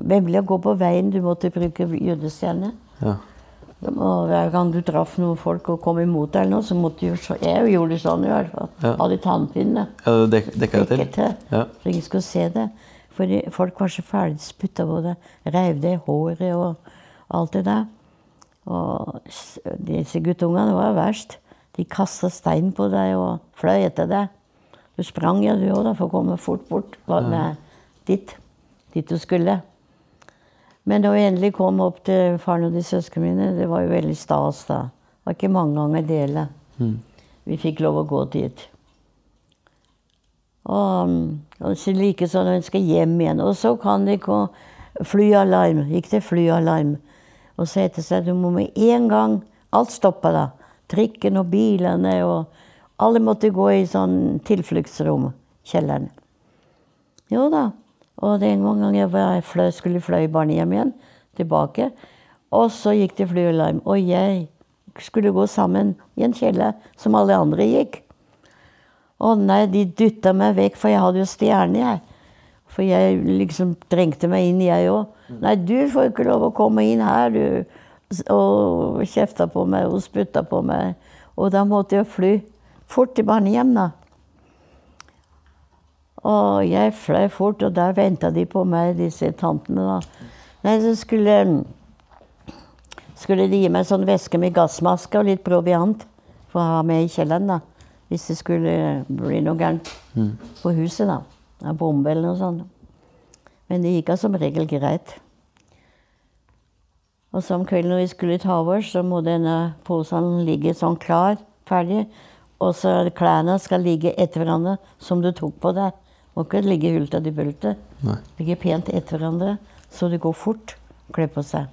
vemmelig å gå på veien. Du måtte bruke jødestjerne. Ja. Og hver gang du traff noen folk og kom imot deg, eller noe, så måtte du så Jeg gjorde sånn i hvert fall. Ja. Hadde tannpinne. ja det dek, dekka det til? Til. Ja. Så ingen skulle se det. For de- folk var så ferdig spytta på det. Reiv det i håret og alt det der. Og disse guttungene var verst. De kasta stein på deg og fløy etter deg. Du sprang ja, du òg, for å komme fort bort hva- med dit, dit du skulle. Men da vi endelig kom opp til faren og de søsknene mine, det var jo veldig stas da. Det var ikke mange ganger dele. Vi fikk lov å gå dit. Og, og så likeså når en skal hjem igjen. Og så kan det gå flyalarm. Gikk det flyalarm. Og så het det seg du må med en gang Alt stoppa da. Trikken og bilene og Alle måtte gå i sånn tilfluktsrom. Kjelleren. Jo da. Og det en gang jeg fløy, skulle fløy barnehjem igjen, tilbake, og så gikk det flyalarm. Og jeg skulle gå sammen i en kjeller som alle andre gikk. Å nei, de dytta meg vekk, for jeg hadde jo stjerne, jeg. For jeg liksom trengte meg inn, jeg òg. Nei, du får ikke lov å komme inn her, du. Og kjefta på meg og spytta på meg. Og da måtte jeg fly fort til barnehjem, da. Og jeg fløy fort, og der venta de på meg, disse tantene, da. Nei, så skulle skulle de gi meg sånn væske med gassmaske og litt proviant for å ha med i kjelleren. da. Hvis det skulle bli noe gærent på huset, da. Av bombe eller noe sånt. Men det gikk da som regel greit. Og så om kvelden når vi skulle ta over, så må denne posen ligge sånn klar, ferdig. Og så klærne skal ligge etter hverandre som du tok på deg. Må ikke ligge hulta til bulta. Ligge pent etter hverandre, så det går fort å kle på seg.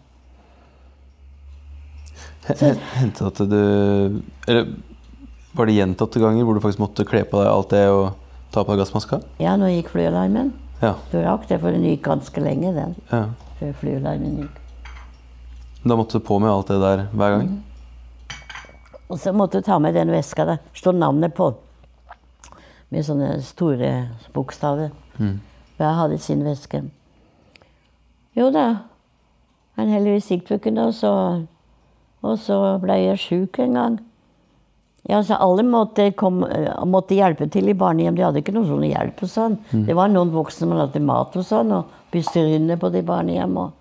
Hendte at du Eller var det gjentatte ganger hvor du faktisk måtte kle på deg alt det og ta på deg gassmaska? Ja, nå gikk flyalarmen. Ja. Du rakk det, for den gikk ganske lenge, den. ja. Før flyalarmen gikk. Da måtte du på med alt det der hver gang? Og så måtte du ta med den veska der. Står navnet på. Med sånne store bokstaver. Hver hadde sin veske. Jo da. Men heldigvis gikk det ikke noe, så Og så ble jeg sjuk en gang. Ja, så Alle måtte, kom, eh, måtte hjelpe til i barnehjem. De hadde ikke noe sånn hjelp og sånn. Det var noen voksne som hadde mat og sånn, og byste runde på de barnehjem. Og,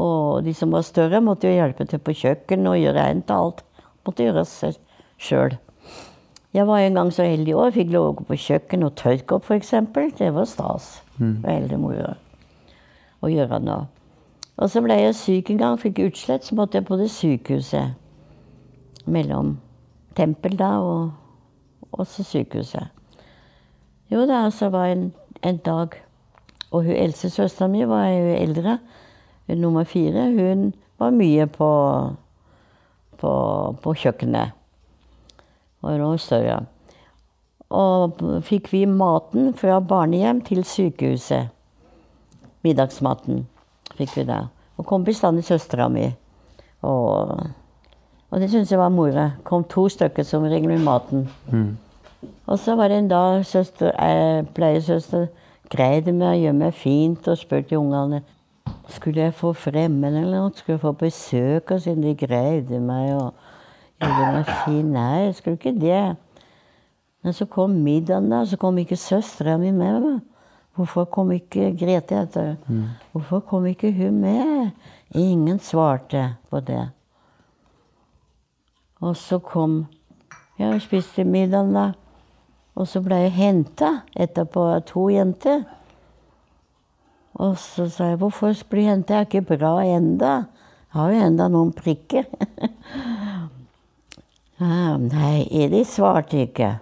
og de som var større, måtte jo hjelpe til på kjøkken og gjøre rent og alt. Måtte gjøres sjøl. Jeg var en gang så heldig i år, fikk lov å gå på kjøkken og tørke opp, f.eks. Det var stas. Var heldig moro å gjøre noe. Og så ble jeg syk en gang, fikk utslett, så måtte jeg på det sykehuset. Mellom tempel da og også sykehuset. Jo da, så var en, en dag Og hun eldste søstera mi var jo eldre, nummer fire. Hun var mye på, på, på kjøkkenet. Og var større. Og fikk vi maten fra barnehjem til sykehuset. Middagsmaten fikk vi da. Og kom bestandig søstera mi. Og, og det syntes jeg var moro. Kom to stykker som ringte med maten. Og så var det en dag søster, eh, pleiesøster greide med å gjøre meg fint og spurte ungene skulle jeg få fremmede eller noe. Skulle jeg få besøk, og siden de greide meg og gjorde meg fin. Nei, jeg skulle ikke det. Men så kom middagen, da. Så kom ikke søstera mi med. da. Hvorfor kom ikke Grete heter Mm. Hvorfor kom ikke hun med? Ingen svarte på det. Og så kom Ja, jeg spiste middagen, da. Og så ble jeg henta etterpå av to jenter. Og så sa jeg 'Hvorfor blir jeg henta? Jeg er ikke bra enda. Jeg har jo enda noen prikker'. nei, Edith svarte ikke.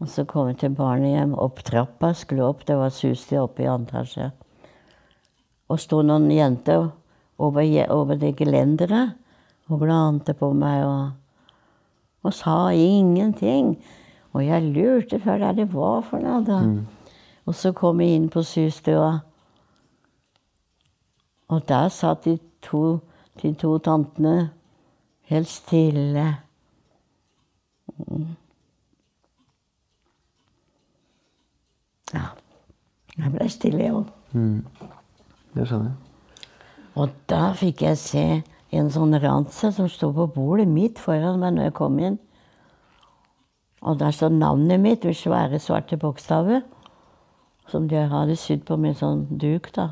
Og så kom jeg til barnehjem, opp trappa, skulle opp, det var sustig oppe i andre etasje. Og sto noen jenter over, over det gelenderet og glante på meg og, og sa ingenting. Og jeg lurte før hva det var for noe. da. Og så kom jeg inn på systua, og der satt de to, de to tantene helt stille. Ja. Jeg ble stille, jeg òg. Det skjønner jeg. Og da fikk jeg se en sånn ransel som sto på bordet midt foran meg når jeg kom inn. Og der står navnet mitt med svære, svarte bokstaver. Som de hadde sydd på med sånn duk, da.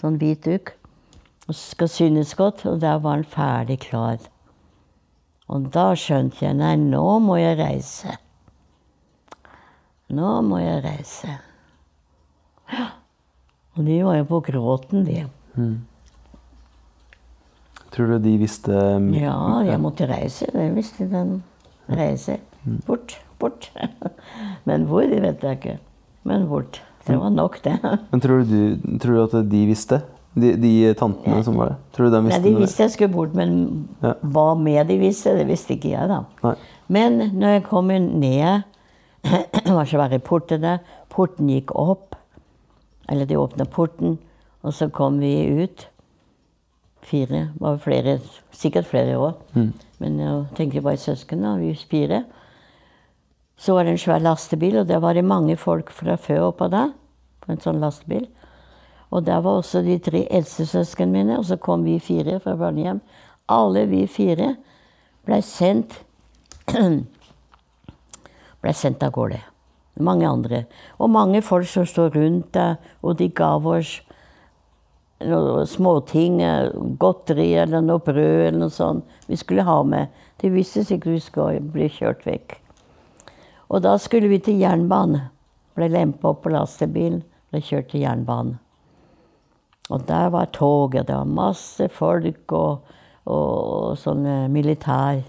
Sånn hvit duk. Og skal synes godt. Og der var den ferdig klar. Og da skjønte jeg nei, nå må jeg reise. Nå må jeg reise. Og de var jo på gråten, de. Tror du de visste Ja, jeg måtte reise. Det visste den. Reise. Bort, bort. Men hvor, det vet jeg ikke. Men bort. Det var nok, det. Men tror du, tror du at de visste? De, de tantene som var der? Tror du de Nei, De visste jeg skulle bort, men Ja. hva med de visste, det visste ikke jeg, da. Nei. Men når jeg kom ned Det var svære porter der. Porten gikk opp. Eller de åpna porten, og så kom vi ut. Fire. Var flere, sikkert flere òg. Men jeg tenker bare søsken, da. Vi fire. Så var det en svær lastebil, og der var det mange folk fra før oppå der. På en sånn lastebil. Og der var også de tre eldste søsknene mine, og så kom vi fire fra barnehjem. Alle vi fire ble sendt ble sendt av gårde. Mange andre. Og mange folk som står rundt der, og de gav oss noe småting, eh, godteri eller noe brød eller noe sånt vi skulle ha med. De visste sikkert vi skulle bli kjørt vekk. Og da skulle vi til jernbanen. Ble lempa opp på lastebilen, ble kjørt til jernbanen. Og der var toget. Det var masse folk og, og sånne militær,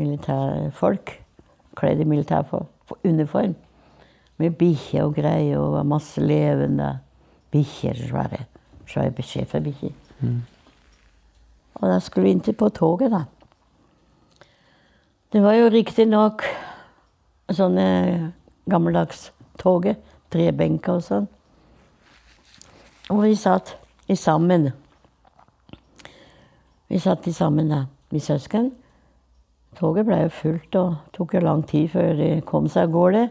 militærfolk. Kledd i militæruniform. Med bikkjer og greier, og masse levende bikkjer. Svære, svære Mm. Og da skulle vi inn til på toget, da. Det var jo riktignok sånne gammeldags toget. Tre benker og sånn. Og vi satt i sammen. Vi satt i sammen, da, vi søsken. Toget ble jo fullt og tok jo lang tid før de kom seg av gårde.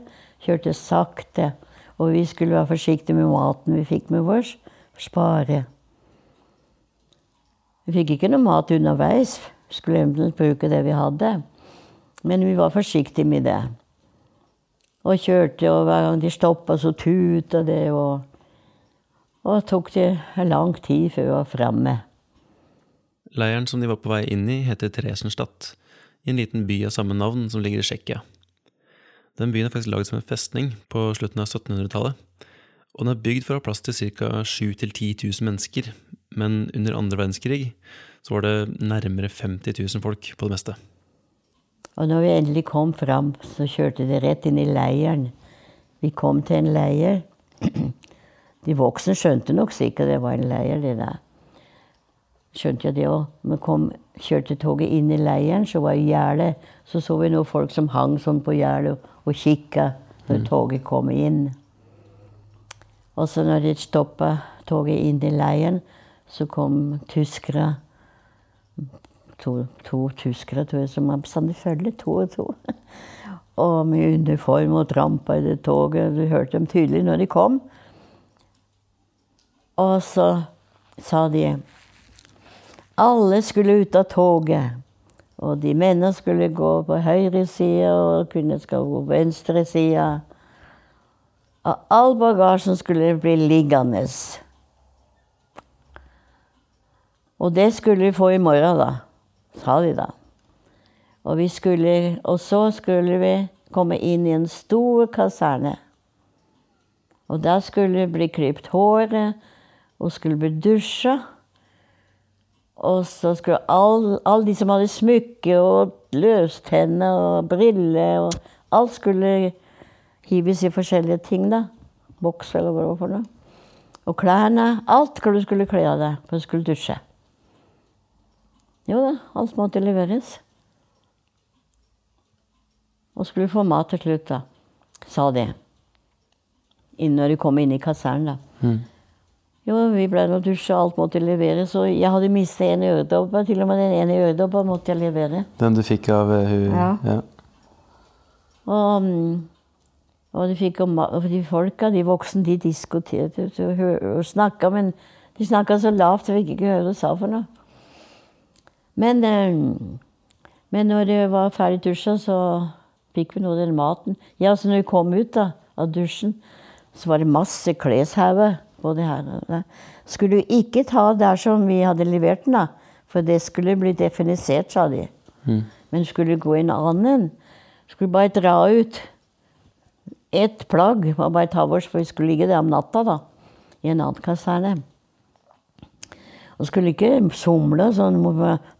Kjørte sakte. Og vi skulle være forsiktige med maten vi fikk med oss. Spare. Vi fikk ikke noe mat underveis. Skulle eventuelt bruke det vi hadde. Men vi var forsiktige med det. Og kjørte, og hver gang de stoppa, så tuta det. Og, og tok det lang tid før vi var framme. Leiren som de var på vei inn i, heter Tresenstadt, i en liten by av samme navn som ligger i Tsjekkia. Den byen er faktisk laget som en festning på slutten av 1700-tallet, og den er bygd for å ha plass til ca. 7 000-10 000 mennesker, men under andre verdenskrig så var det nærmere 50 000 folk på det meste. Og når vi endelig kom fram, så kjørte de rett inn i leiren. Vi kom til en leir. De voksne skjønte nok sikkert det var en leir, det der. Skjønte jeg det òg. Men kom, kjørte toget inn i leiren, så var gjerdet Så så vi noen folk som hang sånn på gjerdet og, og kikka når toget kom inn. Og så når de stoppa toget inn i leiren, så kom tyskere to, to tyskere tror jeg, som var bestandig følge, to og to. Og med uniform og trampa i det toget. Du hørte dem tydelig når de kom. Og så sa de alle skulle ut av toget. Og de mennene skulle gå på høyre side, og kvinnene skal gå på venstre side. Og all bagasjen skulle bli liggende. Og det skulle vi få i morgen, da sa de da. Og, vi skulle, og så skulle vi komme inn i en stor kaserne. Og der skulle bli klipt håret, og skulle bli dusja. Og så skulle alle all de som hadde smykke og løstenner og briller og Alt skulle hives i forskjellige ting, da. Boks eller hva det var for noe. Og klærne. Alt hva du skulle kle av deg, for du skulle dusje. Jo da, alt måtte leveres. Og skulle få mat til slutt, da. Sa de. Inn når de kom inn i kasernen, da. Jo, vi ble nå dusja, alt måtte leveres. Og jeg hadde mistet en øredobbe. Til og med den ene øredobba måtte jeg levere. Den du fikk av eh, hun Ja. ja. Og, mm, og de, fikk, og de folka, de voksne, de diskuterte og, snakka, men de snakka så lavt at vi ikke hørte hva de sa for noe. Men, eh, men når jeg var ferdig dusja, så fikk vi noe av den maten. Ja, så når vi kom ut da, av dusjen, så var det masse kleshauger det her og der. Skulle vi ikke ta der som vi hadde levert den, da, for det skulle bli definisert, sa de. Men skulle gå i en annen, skulle bare dra ut ett plagg, var bare ta vårs, for vi skulle ligge der om natta, da, i en annen kaserne. Og skulle ikke somle sånn.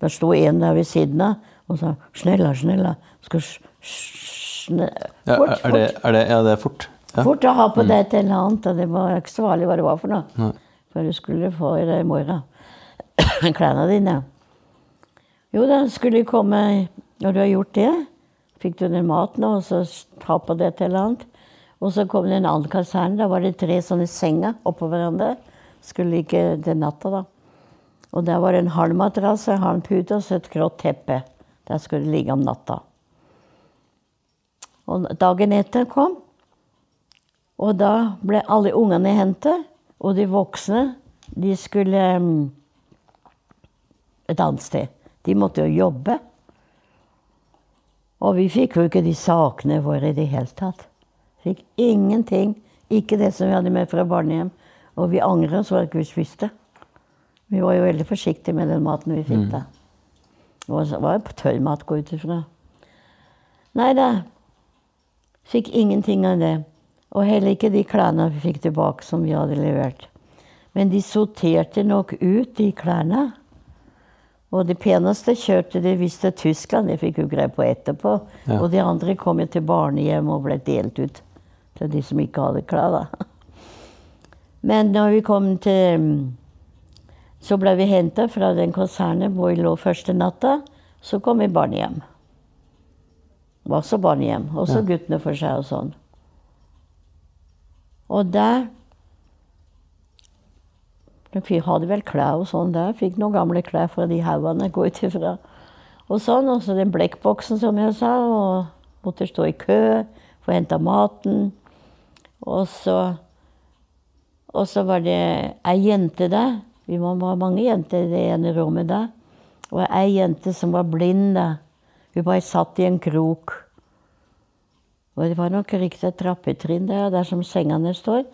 Der sto en der ved siden av og sa 'snella, snella'. Skal Fort, sne- Ja, er, det, er det, ja, det er fort. Ja. Fort å ha på deg et eller annet. Og det var ikke så vanlig hva det var for noe. For du skulle få i deg i morgen. Klærne dine. Jo da, skulle de komme Når du har gjort det, fikk du den maten, og så ta på deg et eller annet. Og så kom det en annen kaserne. Da var det tre sånne senger oppå hverandre. Skulle ligge den natta, da. Og der var det en halv madrass, en halv pute og et grått teppe. Der skulle det ligge om natta. Og dagen etter kom, og da ble alle ungene hentet, og de voksne, de skulle mm, et annet sted. De måtte jo jobbe. Og vi fikk jo ikke de sakene våre i det hele tatt. Fikk ingenting. Ikke det som vi hadde med fra barnehjem. Og vi angret så ikke vi spiste. Vi var jo veldig forsiktige med den maten vi fikk da. Det var- tørr mat, gå ut ifra. Nei da. Fikk ingenting av det. Og heller ikke de klærne vi fikk tilbake som vi hadde levert. Men de sorterte nok ut de klærne. Og det peneste kjørte de visst til Tyskland, det fikk jo greie på etterpå. Ja. Og de andre kom jo til barnehjem og ble delt ut til de som ikke hadde klær. da. Men når vi kom til Så ble vi henta fra den konsernet hvor vi lå første natta. Så kom vi barnehjem. Det var også barnehjem. Også Ja. guttene for seg og sånn. Og der De hadde vel klær og sånn der. Fikk noen gamle klær fra de haugene, går ut ifra. Og sånn. Og så den blekkboksen, som jeg sa. Og måtte stå i kø for å hente maten. Og så Og så var det ei jente der. Vi var ha mange jenter i det ene rommet der. Og ei jente som var blind da. Hun bare satt i en krok. Og det var nok riktig et trappetrinn der, der som sengene står.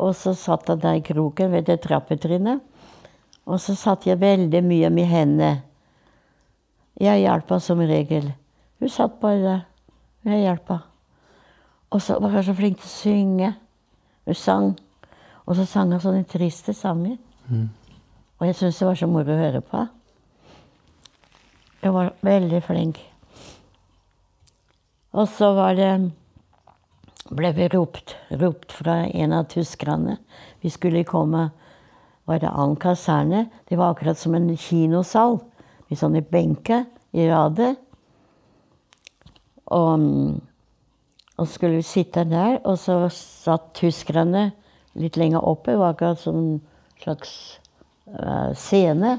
Og så satt hun der i kroken ved det trappetrinnet. Og så satt jeg veldig mye med henne. Jeg hjalp henne som regel. Hun satt bare der. Jeg hjalp henne. Og så var hun så flink til å synge. Hun sang. Og så sang hun sånne triste sanger. Og jeg syntes det var så moro å høre på. Hun var veldig flink. Og så var det ble vi ropt, ropt fra en av tyskerne. Vi skulle komme var det annen kaserne. Det var akkurat som en kinosal med sånne benker i rader. Og, mm, og skulle sitte der, og så satt tyskerne litt lenger oppe. Det var akkurat som en slags eh, scene.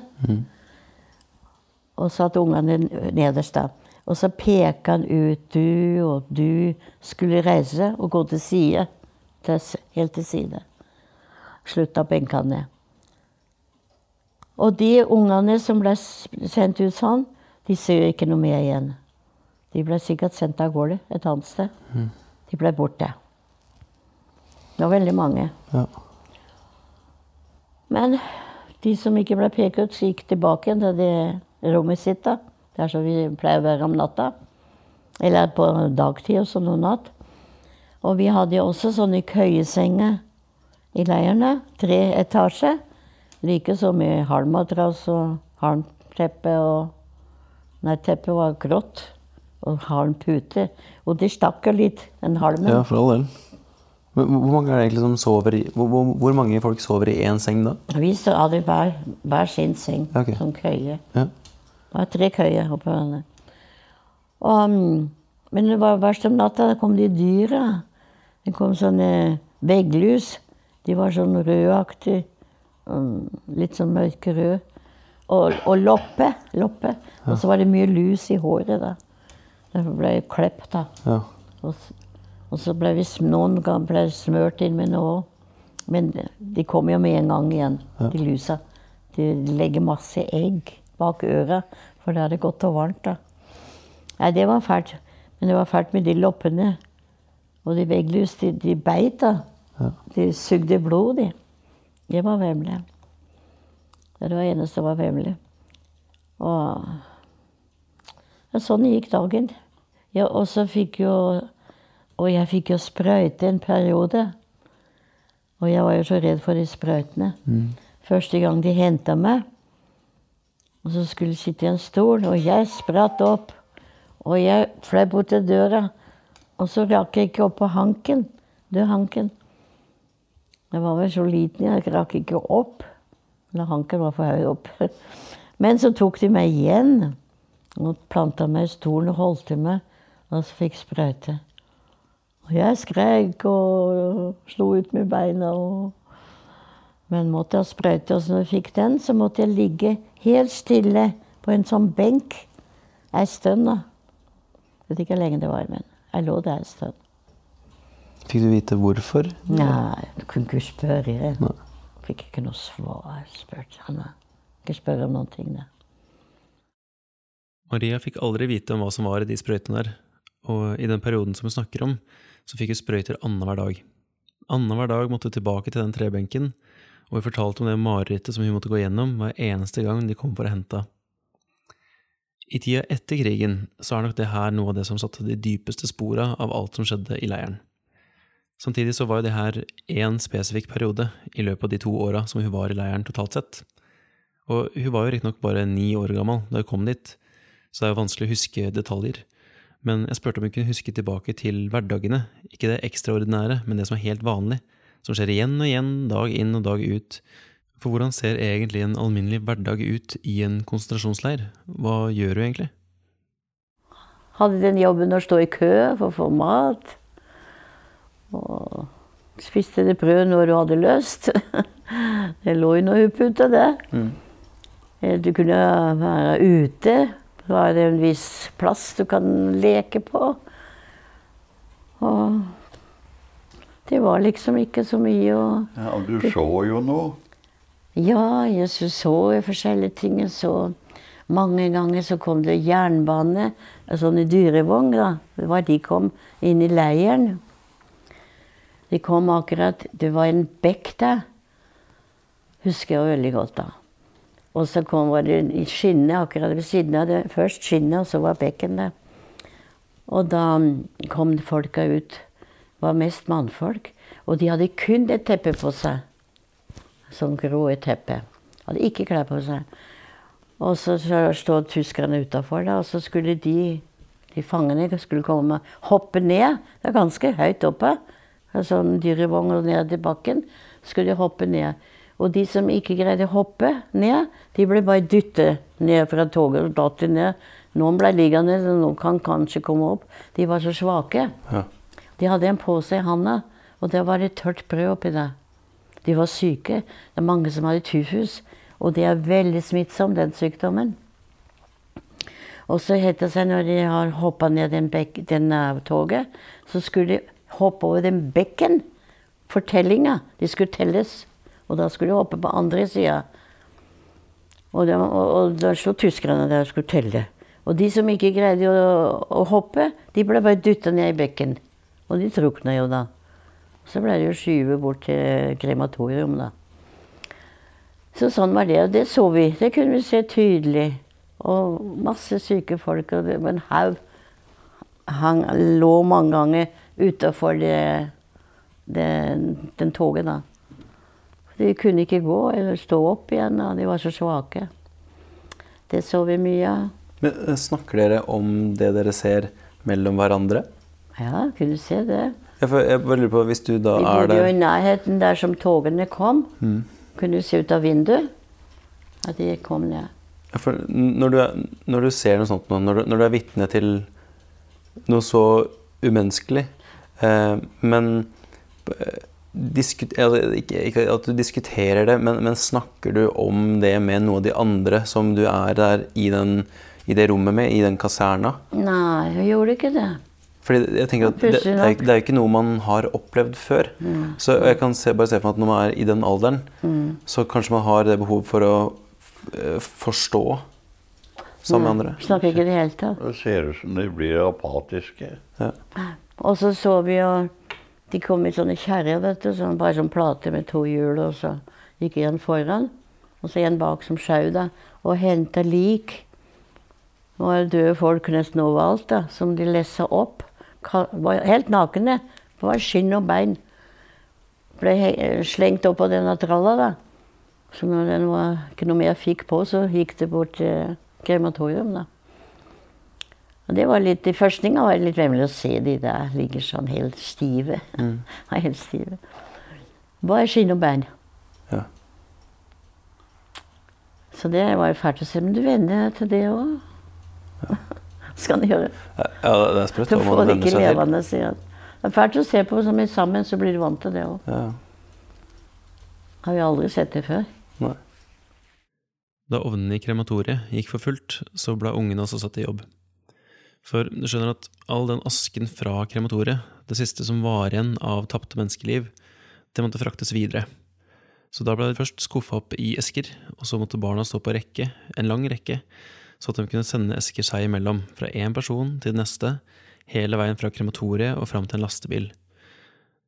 Og satt ungene nederst da. Og så peka han ut du og du skulle reise og gå til side. Til, helt til side. Slutta benkene. Og de ungene som ble sendt ut sånn, de ser jo ikke noe mer igjen. De ble sikkert sendt av gårde et annet sted. De ble borte. Det var veldig mange. Ja. Men de som ikke ble pekt ut, så gikk tilbake til det rommet sitt. da. er som vi pleier å være om natta. Eller på dagtid og sånn noen natt. Og vi hadde jo også sånne køyesenger i leirene. Tre etasjer. Likeså mye halmmadrass og halmteppe og Nei, teppet var grått. Og halmpute. Og det stakk jo litt, den halmen. ja, for all del. Hvor mange er det egentlig som sover i Hvor, hvor, hvor mange folk sover i én seng da? Vi hadde hver, hver sin seng, okay. som køye. Ja. Det var tre køyer oppå hverandre. Mm, men det var verst om natta, da kom de dyra. Det kom sånne vegglus. De var sånn rødaktige. mm, Litt sånn mørkerød. Og, og loppe. loppe. Og så var det mye lus i håret. da. Derfor ble klept. da. ja. Og, og så ble vi noen ble smørt inn med noe. Men de kom jo med en gang igjen, de lusa. De legger masse egg bak øra, for det godt og varmt. da. Nei, det var fælt. Men det var fælt med de loppene. Og de vegglus, de, de beit, da. De sugde blod, de. Det var vemmelig. Det var det eneste som var vemmelig. Og ja, sånn gikk dagen. Ja, og så fikk jo Og jeg fikk jo sprøyte en periode. Og jeg var jo så redd for de sprøytene. Første gang de henta meg, og så skulle jeg sitte i en stol, og jeg spratt opp. Og jeg fløy bort til døra, og så rakk jeg ikke opp på hanken. Du, hanken. Jeg var vel så liten, jeg rakk ikke opp. Eller hanken var for høy opp. Men så tok de meg igjen. Og planta meg i stolen og holdt til meg, og så fikk sprøyte. Og jeg skrek og slo ut med beina. Og... Men måtte ha sprøyte. Og så når jeg fikk den, så måtte jeg ligge helt stille på en sånn benk ei stund. da. Jeg vet ikke hvor lenge det var, men jeg lå der en stund. Fikk du vite hvorfor? Nei, du kunne ikke spørre. Jeg Nei. fikk ikke noe svar. Jeg spurte han. da. Ikke spørre om noen ting. da. Maria fikk aldri vite om hva som var i de sprøytene der, og i den perioden som vi snakker om, så fikk hun sprøyter annenhver dag. Annenhver dag måtte hun tilbake til den trebenken, og hun fortalte om det marerittet som hun måtte gå gjennom hver eneste gang de kom for å hente henne. I tida etter krigen så er nok det her noe av det som satte de dypeste spora av alt som skjedde i leiren. Samtidig så var jo det her én spesifikk periode i løpet av de to åra som hun var i leiren totalt sett. Og hun var jo riktignok bare ni år gammel da hun kom dit, så det er jo vanskelig å huske detaljer. Men jeg spurte om hun kunne huske tilbake til hverdagene, ikke det ekstraordinære, men det som er helt vanlig, som skjer igjen og igjen, dag inn og dag ut. For hvordan ser egentlig en alminnelig hverdag ut i en konsentrasjonsleir? Hva gjør du egentlig? Hadde den jobben å stå i kø for å få mat. Og spiste det brød når du hadde lyst. Det lå i noe puta, det. Mm. Du kunne være ute. Så har en viss plass du kan leke på. Og det var liksom ikke så mye å Ja, og du så jo noe. Ja, jeg så, forskjellige ting. Jeg så mange ganger så kom det jernbane, sånn i dyrevogn, da. Det var de kom inn i leiren. De kom akkurat Det var en bekk der. Husker jeg veldig godt da. Og så kom var det i skinnet akkurat ved siden av det. Først skinnet, og så var bekken der. Og da kom folka ut. Det var mest mannfolk. Og de hadde kun et teppe på seg sånn grå teppe. Hadde ikke klær på seg. Og så stod tyskerne utafor, og så skulle de, de fangene skulle komme hoppe ned. Det er ganske høyt oppe. Sånn dyrevogn og ned til bakken. Skulle de hoppe ned. Og de som ikke greide å hoppe ned, de ble bare dyttet ned fra toget og datt ned. Noen ble liggende, så noen kan kanskje komme opp. De var så svake. Ja. De hadde en pose i handa, og der var det tørt brød oppi der. De var syke. Det er mange som hadde tyfus. Og det er veldig smittsom, den sykdommen. Og så het det seg når de har hoppa ned den, bek den eh, toget, så skulle de hoppe over den bekken. Fortellinga. De skulle telles. Og da skulle de hoppe på andre sida. Og, da sto tyskerne der og skulle telle. Og de som ikke greide å, å hoppe, de ble bare dytta ned i bekken. Og de drukna jo da. Så ble det jo skyvet bort til krematorium, da. Så sånn var det. Og det så vi. Det kunne vi se tydelig. Og masse syke folk. Og en haug lå mange ganger utafor det, det, den toget, da. De kunne ikke gå eller stå opp igjen, og de var så svake. Det så vi mye av. Men eh, Snakker dere om det dere ser mellom hverandre? Ja, kunne se det. Jeg, jeg bare lurer på, Hvis du da Vi er bodde jo i nærheten der som togene kom. Kunne du se ut av vinduet at de kom ned. Ja, når, du er, når du ser noe sånt, nå, når du, når du er vitne til noe så umenneskelig eh, Men eh, ikke, ikke at du diskuterer det, men, men snakker du om det med noen av de andre som du er der i, den, i det rommet med, i den kaserna? Nei, hun gjorde ikke det. Fordi jeg tenker at det, det, er, det er ikke noe man har opplevd før. Så jeg kan se, bare se for meg at når man er i den alderen, så kanskje man har det behov for å eh, forstå sammen med andre. Snakker ikke i det hele tatt. Det ser ut som de blir apatiske. Ja. Og så så vi jo De kom i sånne kjerrer, vet du. Sånn, bare sånn plate med to hjul, og så gikk en foran. Og så en bak som sjau, da. Og henta lik. Det var døde folk nesten overalt, da, som de lessa opp. Var helt nakne. Det var skinn og bein. Ble slengt opp av denne tralla, da. Så når den var ikke noe mer fikk på, så gikk det bort til krematorium, da. Og det var litt, I førstninga var det litt vemmelig å se de der ligger sånn helt stive. Mm. helt stive. Bare skinn og bein. Ja. Så det var jo fælt å se. Men du venner deg til det òg. Skal du gjøre. Ja, det er sprøtt Du hva får man det ikke til. levende, sier han. Det er fælt å se på som sammen, så blir du vant til det òg. Ja. Har vi aldri sett det før. Nei. Da ovnene i krematoriet gikk for fullt, så ble ungene også satt i jobb. For du skjønner at all den asken fra krematoriet, det siste som var igjen av tapte menneskeliv, det måtte fraktes videre. Så da ble det først skuffa opp i esker, og så måtte barna stå på rekke, en lang rekke, så at de kunne sende esker seg imellom, fra én person til den neste, hele veien fra krematoriet og fram til en lastebil.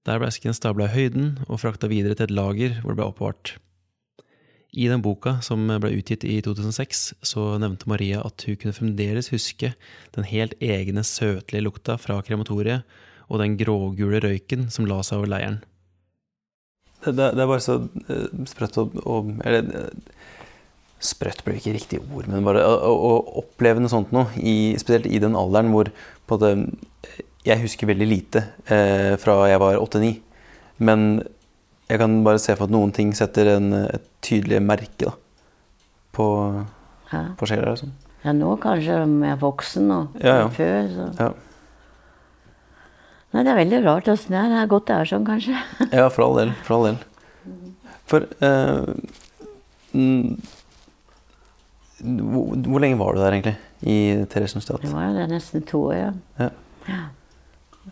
Der ble eskene stabla i høyden og frakta videre til et lager hvor det ble oppbevart. I den boka som ble utgitt i 2006, så nevnte Maria at hun kunne fremdeles huske den helt egne søtlige lukta fra krematoriet og den grågule røyken som la seg over leiren. Det, det, det er bare så eh, sprøtt å, Eller eh, sprøtt blir ikke riktig ord, men bare å, å oppleve noe sånt noe, i, spesielt i den alderen hvor det, Jeg husker veldig lite eh, fra jeg var åtte-ni, men jeg kan bare se for at noen ting setter en, et tydelig merke da, på, Ja. på sjela. Liksom. ja, nå kanskje jeg er voksen og Ja, ja. før. Så. Ja. Nei, det er veldig rart åssen det er. Det er godt det er sånn, kanskje. ja, for all del. For all del. For eh, mm, hvor, hvor lenge var du der, egentlig? I Theresienstadt? Det var det nesten to år, ja.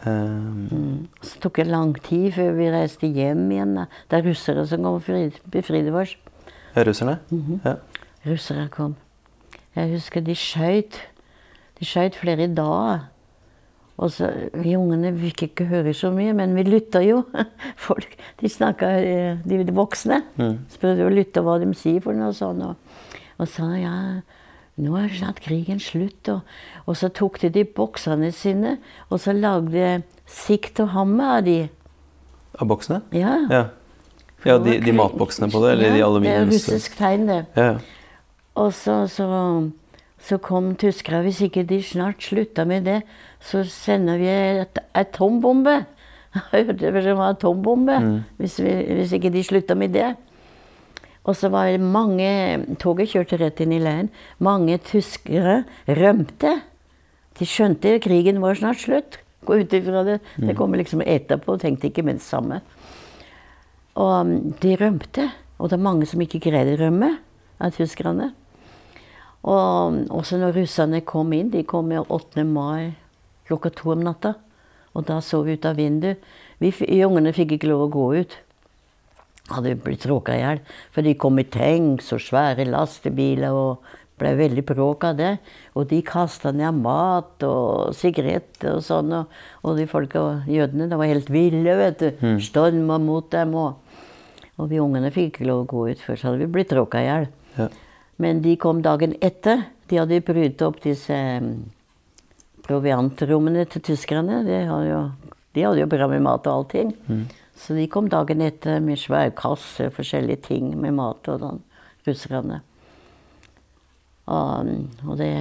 Eh, Så tok det lang tid før vi reiste hjem igjen. da. Det er russere som kom og fri- befridde oss. ja, russerne? ja. Russere kom. Jeg husker de skøyt. De skøyt flere dager. Og så, Vi ungene fikk ikke høre så mye, men vi lytta jo. Folk, De snakka, eh, de, voksne. Spurte å lytte hva de sier for noe sånt. Og, og sa ja, nå er snart krigen slutt. Og, og så tok de de boksene sine, og så lagde sikt og hammer av de. Av boksene? Ja. Ja. ja de, de matboksene på det? Eller de Ja, Det er russisk tegn, det. Ja, ja. Og så, så, så kom tyskere. Hvis ikke de snart slutta med det, så sender vi et atombombe. Jeg hørte det var atombombe. Hvis, vi, hvis ikke de slutta med det. Og så var det mange Toget kjørte rett inn i leiren. Mange tyskere rømte. De skjønte krigen var snart slutt. Gå ut ifra det. Det kommer liksom etterpå. Tenkte ikke med det samme. Og um, de rømte. Og det er mange som ikke greide å rømme av tyskerne. Og um, også når russerne kom inn, de kom jo 8. mai klokka to om natta. Og da så vi ut av vinduet. Vi ungene fikk ikke lov å gå ut. Hadde blitt tråka i hjel. For de kom i tanks og svære lastebiler og ble veldig bråk av det. Og de kasta ned mat og sigaretter og sånn. Og, og de folka, jødene, de var helt ville, vet du. Storma mot dem. Og, og vi ungene fikk ikke lov å gå ut før, så hadde vi blitt tråka i hjel. Ja. Men de kom dagen etter. De hadde brutt opp disse mm, proviantrommene til tyskerne. De hadde jo, de hadde jo bra med mat og allting. Så de kom dagen etter med svær kasse, forskjellige ting med mat og sånn, russerne. Og, og det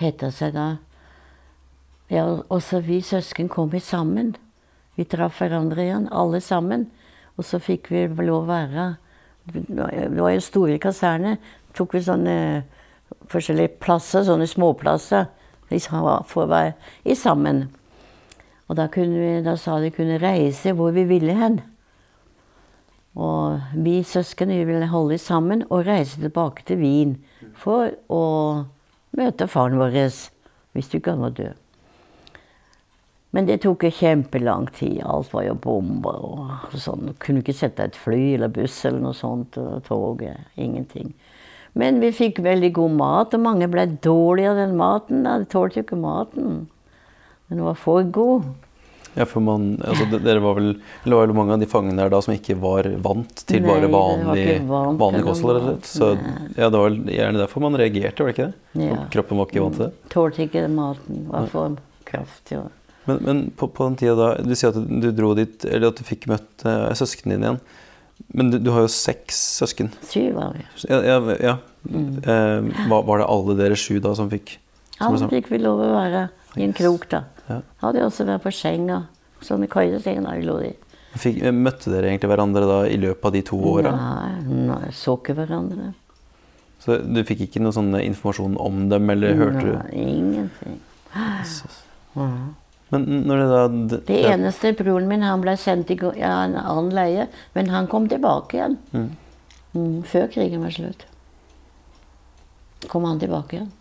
heta seg da Ja, også vi søsken kom vi sammen. Vi traff hverandre igjen, alle sammen. Og så fikk vi lov å være Det var jo store kaserner. Tok vi sånne forskjellige plasser, sånne småplasser, i for å være i sammen. Og da, vi, da sa de kunne reise hvor vi ville hen. Og vi søsken vi ville holde sammen og reise tilbake til Wien for å møte faren vår hvis du ikke han var død. Men det tok kjempelang tid. Alt var jo bomber og sånn. Du kunne ikke sette et fly eller buss eller noe sånt. Og tog. Ingenting. Men vi fikk veldig god mat, og mange ble dårlige av den maten. De tålte jo ikke maten. Den var for god. Ja, for man, altså, det- dere var vel, det var vel mange av de fangene der da som ikke var vant til bare vanlig, vanlig kosthold. Så ja, det var gjerne derfor man reagerte, var det ikke det? Ja. Kroppen var ikke vant til det. Tålte ikke maten. Var for kraftig. Men, men på, på den tida da, du sier at du dro dit, eller at du fikk møtt uh, søsknene dine igjen. Men du, du har jo seks søsken. Syv var vi. Ja, ja, ja. Eh, var, var det alle dere sju da som fikk som Alle fikk vi lov å være i en krok, da. Ja. Hadde jeg også vært på senga. Sånne køyesenger lå de. Fikk, eh, møtte dere egentlig hverandre da i løpet av de to åra? Nei, nei, så ikke hverandre. Så du fikk ikke noe sånn informasjon om dem, eller hørte du? Nei, ingenting. Men når det da Det, Det eneste broren min, han ble sendt i ja, en annen leie, men han kom tilbake igjen. Mm, før krigen var slutt. Kom han tilbake igjen.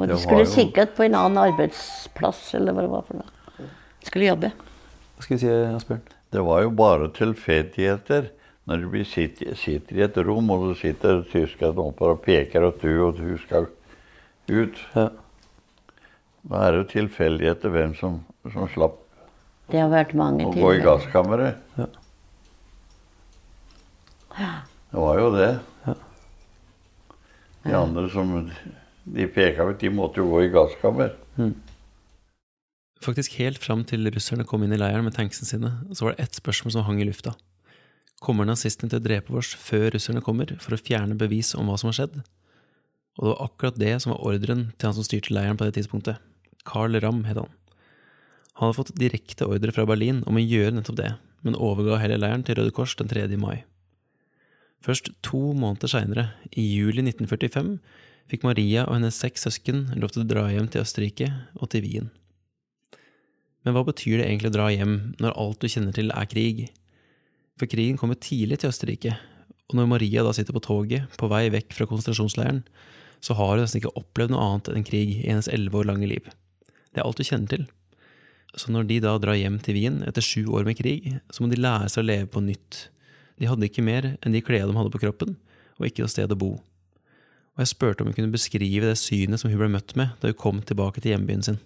Og de skulle jo- sikkert på en annen arbeidsplass, eller hva det var for noe. Skulle jobbe. Hva skal vi si, Asbjørn? Det var jo bare tilfeldigheter. Når du sitter, sitter i et rom, og det sitter tyskerne oppe og peker at du og du skal ut. Ja. Da er det jo tilfeldigheter hvem som, som slapp Det har vært mange å gå i gasskammeret. Ja. Det var jo det. De andre som de peka ut, de måtte jo gå i gasskammer. Faktisk helt fram til russerne kom inn i leiren med tanksene sine, så var det ett spørsmål som hang i lufta. Kommer nazistene til å drepe oss før russerne kommer, for å fjerne bevis om hva som har skjedd? Og det var akkurat det som var ordren til han som styrte leiren på det tidspunktet. Carl Ramm het han. Han hadde fått direkte ordre fra Berlin om å gjøre nettopp det, men overga hele leiren til Røde Kors den 3. mai. Først to måneder seinere, i juli 1945, fikk Maria og hennes seks søsken lov til å dra hjem til Østerrike og til Wien. Men hva betyr det egentlig å dra hjem når alt du kjenner til er krig? For krigen kommer tidlig til Østerrike, og når Maria da sitter på toget på vei vekk fra konsentrasjonsleiren, så har hun nesten ikke opplevd noe annet enn krig i hennes elleve år lange liv. Det er alt du kjenner til. Så når de da drar hjem til Wien etter sju år med krig, så må de lære seg å leve på nytt. De hadde ikke mer enn de klærne de hadde på kroppen, og ikke noe sted å bo. Og jeg spurte om hun kunne beskrive det synet som hun ble møtt med da hun kom tilbake til hjembyen sin.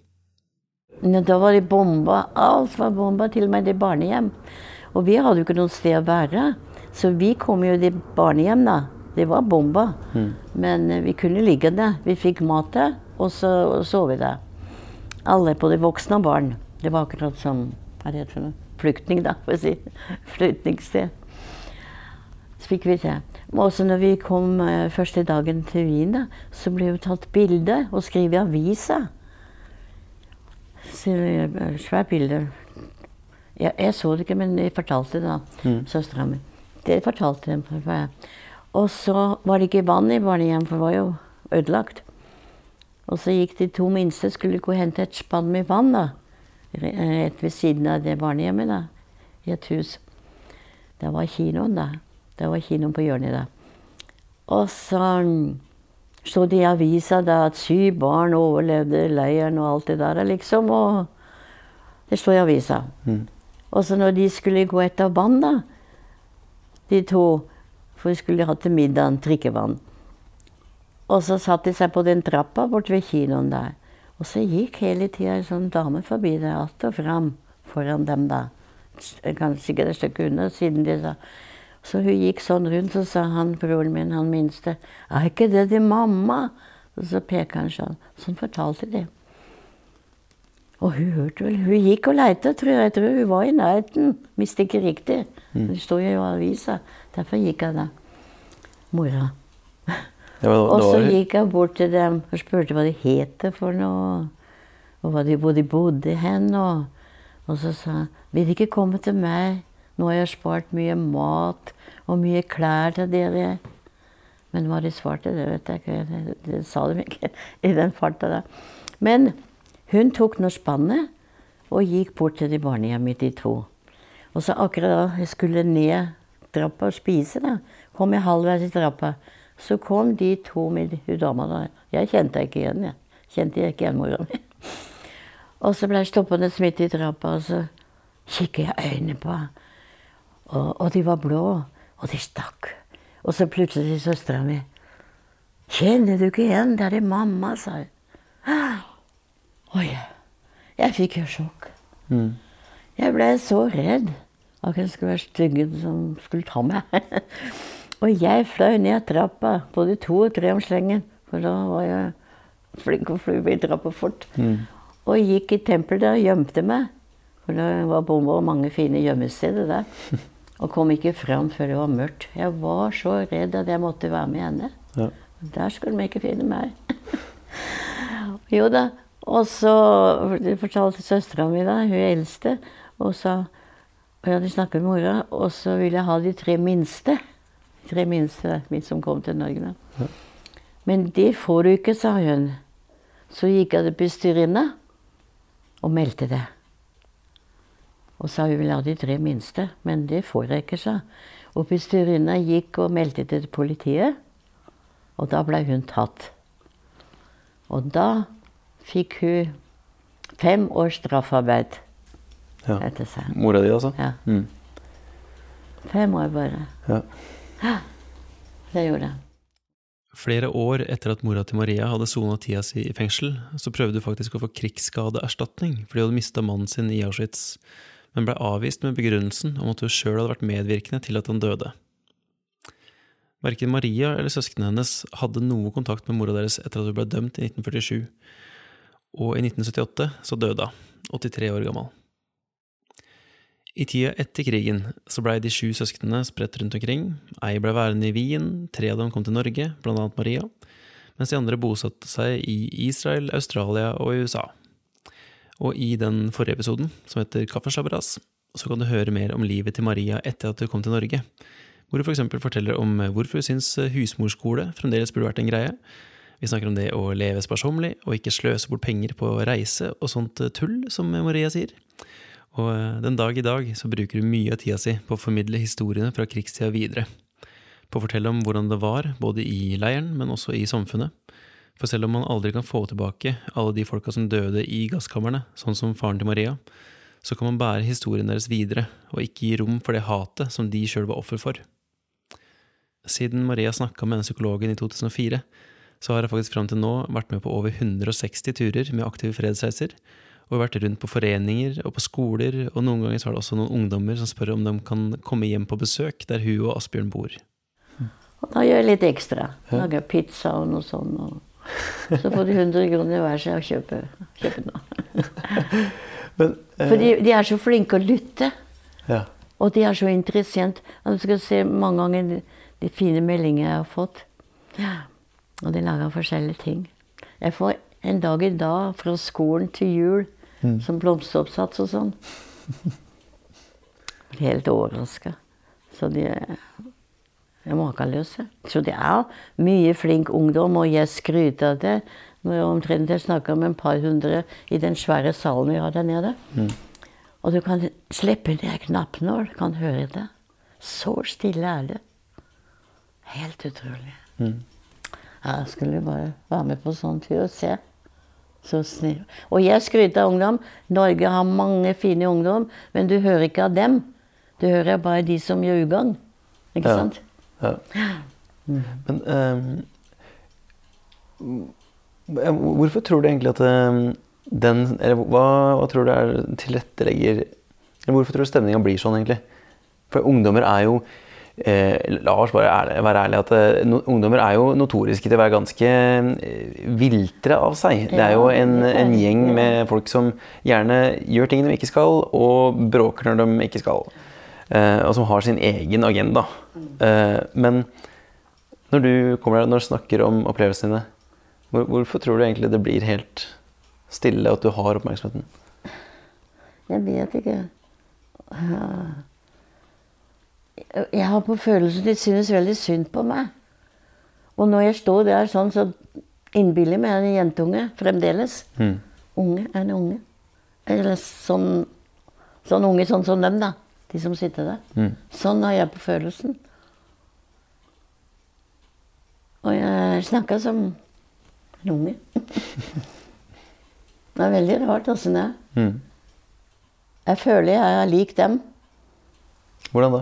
Ja, da var det bomba. Alt var bomba, til og med det barnehjem. Og vi hadde jo ikke noe sted å være. Så vi kom jo til barnehjem, da. Det var bomba. Men eh, vi kunne ligge der. Vi fikk mat der, og så sov vi der. Alle, både voksne og barn. Det var akkurat som hva heter det? Flyktning, da, for å si. Flyktningssted. Så fikk vi det. Og også når vi kom eh, første dagen til Wien, da, så ble jo tatt bilde og skrevet i avisa. Så, eh, Svært bilde. Jeg, jeg så det ikke, men jeg fortalte det da, søstera mi. Det fortalte dem. for meg. Og så var det ikke vann i barnehjem, for det var jo ødelagt. Og så gikk de to minste, skulle gå og hente et spann med vann, da. Rett ved siden av det barnehjemmet, da. I et hus. Det var kinoen, da. Det var kinoen på hjørnet, da. Og så mm, sto det i avisa da at syv barn overlevde leiren og alt det der, liksom. Og det sto i avisa. Og så når de skulle gå etter vann, da, de to, for de skulle ha til middag drikkevann. Og så satte de seg på den trappa borte ved kinoen der. Og så gikk hele tida ei sånn dame forbi der, att og fram foran dem, da. Kanskje sikkert et stykke unna, siden de sa Så hun gikk sånn rundt, så sa han broren min, han minste, er ikke det din mamma? Og så peker han sånn. Sånn fortalte de. Og hun hørte vel Hun gikk og leita, tror jeg. Jeg tror hun var i nærheten. Visste ikke riktig. Det sto jo i avisa. Derfor gikk hun da. Mora. Ja, var, Og så gikk jeg bort til dem og spurte hva de het for noe. Og de, hvor de bodde hen. Og, og så sa han vil de ikke komme til meg. Nå har jeg spart mye mat og mye klær til dere. Men hva de svarte, det vet jeg ikke. Det, sa de ikke i den farta da. Men hun tok nå spannet og gikk bort til de barnehjemmet, de to. Og så akkurat da jeg skulle ned trappa og spise, da, kom jeg halvveis i trappa. Så kom de to med hun dama der. Jeg kjente jeg ikke igjen. jeg. Kjente jeg ikke igjen mora mi. Og så ble jeg stoppende midt i trappa, og så kikket jeg øynene på henne. Og, og de var blå, og de stakk. Og så plutselig søstera mi Kjenner du ikke igjen? Det er det mamma, sa hun. Oi. Jeg fikk jo sjokk. Jeg ble så redd. Akkurat skulle være styggen som skulle ta meg. og jeg fløy ned trappa, både to og tre om slengen. For da var jeg flink å fly i trappa fort. Og gikk i tempelet og gjemte meg. For det var bombe og mange fine gjemmesteder der. Og kom ikke fram før det var mørkt. Jeg var så redd at jeg måtte være med henne. Ja. Der skulle de ikke finne meg. jo da. Og så fortalte søstera mi, da, hun eldste, og sa og jeg hadde snakket med mora, og så ville jeg ha de tre minste. De tre minste som kom til Norge. da. Men det får du ikke, sa hun. Så gikk jeg til bestyrerinna og meldte det. Og sa hun ville ha de tre minste, men det får jeg ikke, sa Og gikk og meldte til politiet, og da ble hun tatt. Og da fikk hun fem års straffarbeid ja. etter seg. Mora di, altså? Ja. Mm. Fem år bare. Ja. Det gjorde jeg. Flere år etter at mora til Maria hadde sona tida si i fengsel, så prøvde hun faktisk å få krigsskadeerstatning fordi hun hadde mista mannen sin i Auschwitz, men ble avvist med begrunnelsen om at hun sjøl hadde vært medvirkende til at han døde. Verken Maria eller søsknene hennes hadde noe kontakt med mora deres etter at hun ble dømt i 1947, og i 1978 så døde hun, 83 år gammel. I tida etter krigen så blei de sju søsknene spredt rundt omkring. Ei blei værende i Wien, tre av dem kom til Norge, blant annet Maria, mens de andre bosatte seg i Israel, Australia og USA. Og i den forrige episoden, som heter Kaffeslabberas, så kan du høre mer om livet til Maria etter at hun kom til Norge, hvor hun for eksempel forteller om hvorfor hun syns husmorskole fremdeles burde vært en greie. Vi snakker om det å leve sparsommelig og ikke sløse bort penger på reise og sånt tull, som Maria sier. Og den dag i dag så bruker hun mye av tida si på å formidle historiene fra krigstida videre. På å fortelle om hvordan det var, både i leiren, men også i samfunnet. For selv om man aldri kan få tilbake alle de folka som døde i gasskamrene, sånn som faren til Maria, så kan man bære historien deres videre, og ikke gi rom for det hatet som de sjøl var offer for. Siden Maria snakka med den psykologen i 2004, så har jeg faktisk fram til nå vært med på over 160 turer med aktive fredsreiser, og vært rundt på foreninger og på skoler, og noen ganger så er det også noen ungdommer som spør om de kan komme hjem på besøk der hun og Asbjørn bor. Og da gjør jeg litt ekstra. Lager pizza og noe sånt. Og så får de 100 kroner hver seg og kjøpe, kjøpe noe. Men, eh, For de, de er så flinke å lytte. ja. Og de er så interessert. Og Du skal se mange ganger de, de fine meldingene jeg har fått. Og de lager forskjellige ting. Jeg får en dag i dag fra skolen til jul som blomsteroppsats og sånn. Helt overraska. Så de makeløse. Så det er mye flink ungdom, og jeg skryter av det. Når jeg omtrent jeg snakker med et par hundre i den svære salen vi har der nede. Og du kan slippe ned knappen og kan høre det. Så stille er det. Helt utrolig. Jeg skulle bare være med på sånn tur og se. Så snill. Og jeg skryter av ungdom. Norge har mange fine ungdom, men du hører ikke av dem. Du hører bare de som gjør ugagn. Ikke Ja. sant? Ja. Men eh, hvorfor tror du egentlig at ehm, den Eller hva, hva tror du er tilrettelegger Eller hvorfor tror du stemninga blir sånn, egentlig? For ungdommer er jo eh, La oss bare ærlig, være ærlige at eh, no, ungdommer er jo notoriske til å være ganske eh, viltre av seg. Det er jo en, en gjeng med folk som gjerne gjør ting de ikke skal, og bråker når de ikke skal. Eh, og som har sin egen agenda. Eh, men når du kommer her, når du snakker om opplevelsene dine, hvor, hvorfor tror du egentlig det blir helt stille, at du har oppmerksomheten? Jeg vet ikke. Jeg har på følelsen de synes veldig synd på meg. Og når jeg står der sånn, så innbiller jeg meg en jentunge fremdeles. Mm. Unge, en unge. Eller sånn, sånn unge sånn som dem, da. De som sitter der. Mm. Sånn har jeg på følelsen. Og jeg snakker som en unge. det er veldig rart åssen det er. Mm. Jeg føler jeg er lik dem. Hvordan da?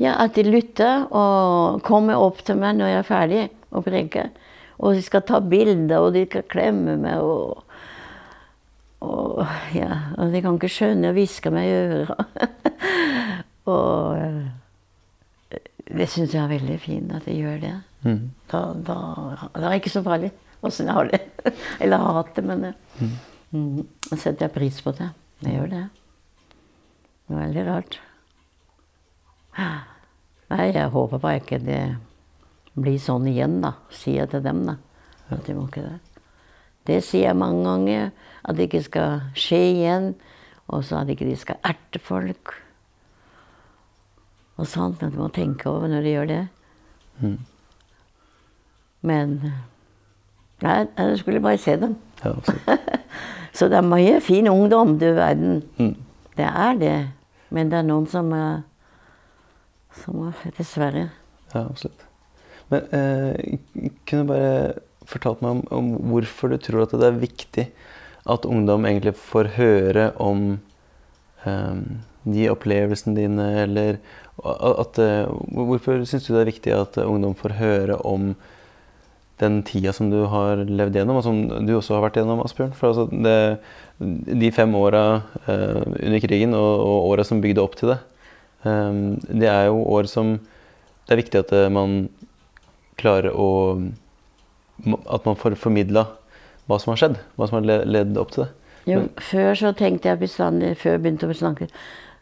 Ja, At de lytter og kommer opp til meg når jeg er ferdig å preke. Og de skal ta bilder, og de skal klemme meg. Og, og, ja, og de kan ikke skjønne og hviske meg i øret. og eh, det syns jeg er veldig fint at de gjør det. Mm. Da, da, da er det ikke så farlig åssen jeg har det. Eller har hatt det, men mm. mm, da setter jeg pris på det. Jeg gjør det. Det er veldig rart. Nei, jeg håper bare ikke det blir sånn igjen, da. Sier jeg til dem, da. At de må ikke det. Det sier jeg mange ganger. At det ikke skal skje igjen. Og så at ikke de skal erte folk. Og sånt. men du må tenke over når du gjør det. Men Nei, jeg skulle bare se dem. Ja, så. Så det er mye fin ungdom, du verden. Mm. Det er det. Men det er noen som er Som er Dessverre. Ja, absolutt. Men eh, kunne du bare fortalt meg om, om hvorfor du tror at det er viktig at ungdom egentlig får høre om eh, de opplevelsene dine, eller at, eh, Hvorfor syns du det er viktig at ungdom får høre om den tida som du har levd gjennom, og som du også har vært gjennom, Asbjørn? For altså, det, de fem åra eh, under krigen og, og åra som bygde opp til det, eh, det er jo år som det er viktig at eh, man klarer å At man får formidla hva som har skjedd. Hva som har ledd opp til det. Jo, før så tenkte jeg bestandig, før jeg begynte å snakke,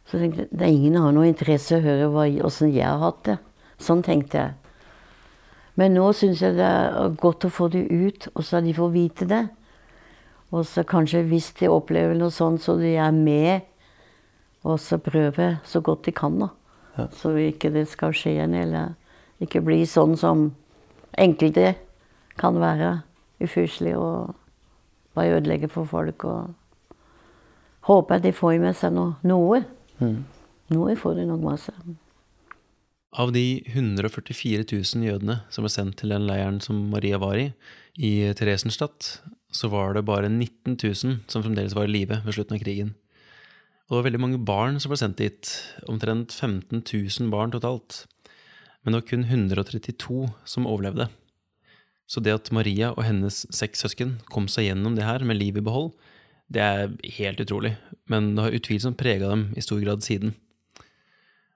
så tenkte jeg det ingen har noe interesse å høre åssen jeg har hatt det. Sånn tenkte jeg. Men nå syns jeg det er godt å få det ut, og så de får vite det. Og så kanskje hvis de opplever noe sånt, så de er med, og så prøve så godt de kan, da. Ja. Så ikke det skal skje igjen, eller ikke bli sånn som enkelte kan være ufyselig og bare ødelegge for folk. Og håper de får med seg noe. Noe. Noe får de nok masse. Av de 144 000 jødene som ble sendt til den leiren som Maria var i, i Theresienstadt, så var det bare 19 000 som fremdeles var i live ved slutten av krigen. Og det var veldig mange barn som ble sendt dit, omtrent 15 000 barn totalt. Men det var kun 132 som overlevde. Så det at Maria og hennes seks søsken kom seg gjennom det her med livet i behold, det er helt utrolig, men det har utvilsomt prega dem i stor grad siden.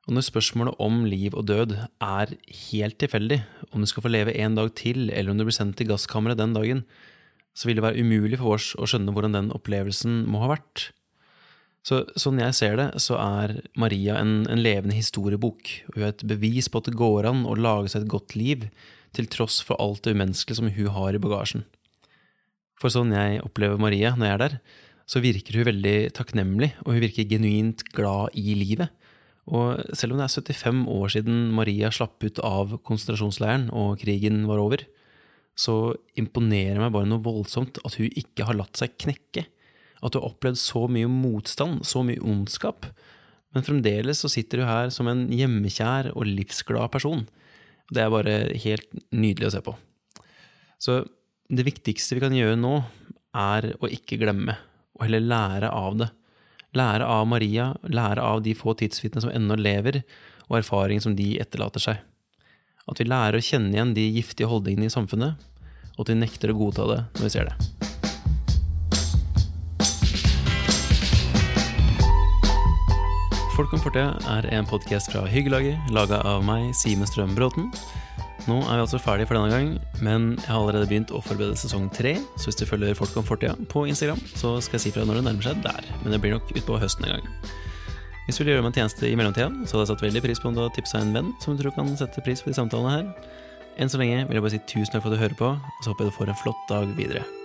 Og når spørsmålet om liv og død er helt tilfeldig, om du skal få leve en dag til, eller om du blir sendt til gasskammeret den dagen, så vil det være umulig for oss å skjønne hvordan den opplevelsen må ha vært. Så sånn jeg ser det, så er Maria en, en levende historiebok, og hun er et bevis på at det går an å lage seg et godt liv, til tross for alt det umenneskelige som hun har i bagasjen. For sånn jeg opplever Maria når jeg er der, så virker hun veldig takknemlig, og hun virker genuint glad i livet. Og selv om det er 75 år siden Maria slapp ut av konsentrasjonsleiren og krigen var over, så imponerer meg bare noe voldsomt at hun ikke har latt seg knekke. At hun har opplevd så mye motstand, så mye ondskap. Men fremdeles så sitter hun her som en hjemmekjær og livsglad person. Det er bare helt nydelig å se på. Så det viktigste vi kan gjøre nå, er å ikke glemme, og heller lære av det. Lære av Maria, lære av de få tidsvitnene som ennå lever, og erfaringen som de etterlater seg. At vi lærer å kjenne igjen de giftige holdningene i samfunnet, og at vi nekter å godta det når vi ser det. Folk om fortida er en podkast fra Hyggelaget, laga av meg, Simen Strøm Bråten. Nå er vi altså ferdige for denne gang, men jeg har allerede begynt å forberede sesong tre, så hvis du følger Folk om fortida på Instagram, så skal jeg si fra når det nærmer seg der. Men det blir nok utpå høsten en gang. Hvis du vil gjøre meg en tjeneste i mellomtida, så hadde jeg satt veldig pris på om du har tipsa en venn som du tror kan sette pris på de samtalene her. Enn så lenge vil jeg bare si tusen takk for at du hører på, og så håper jeg du får en flott dag videre.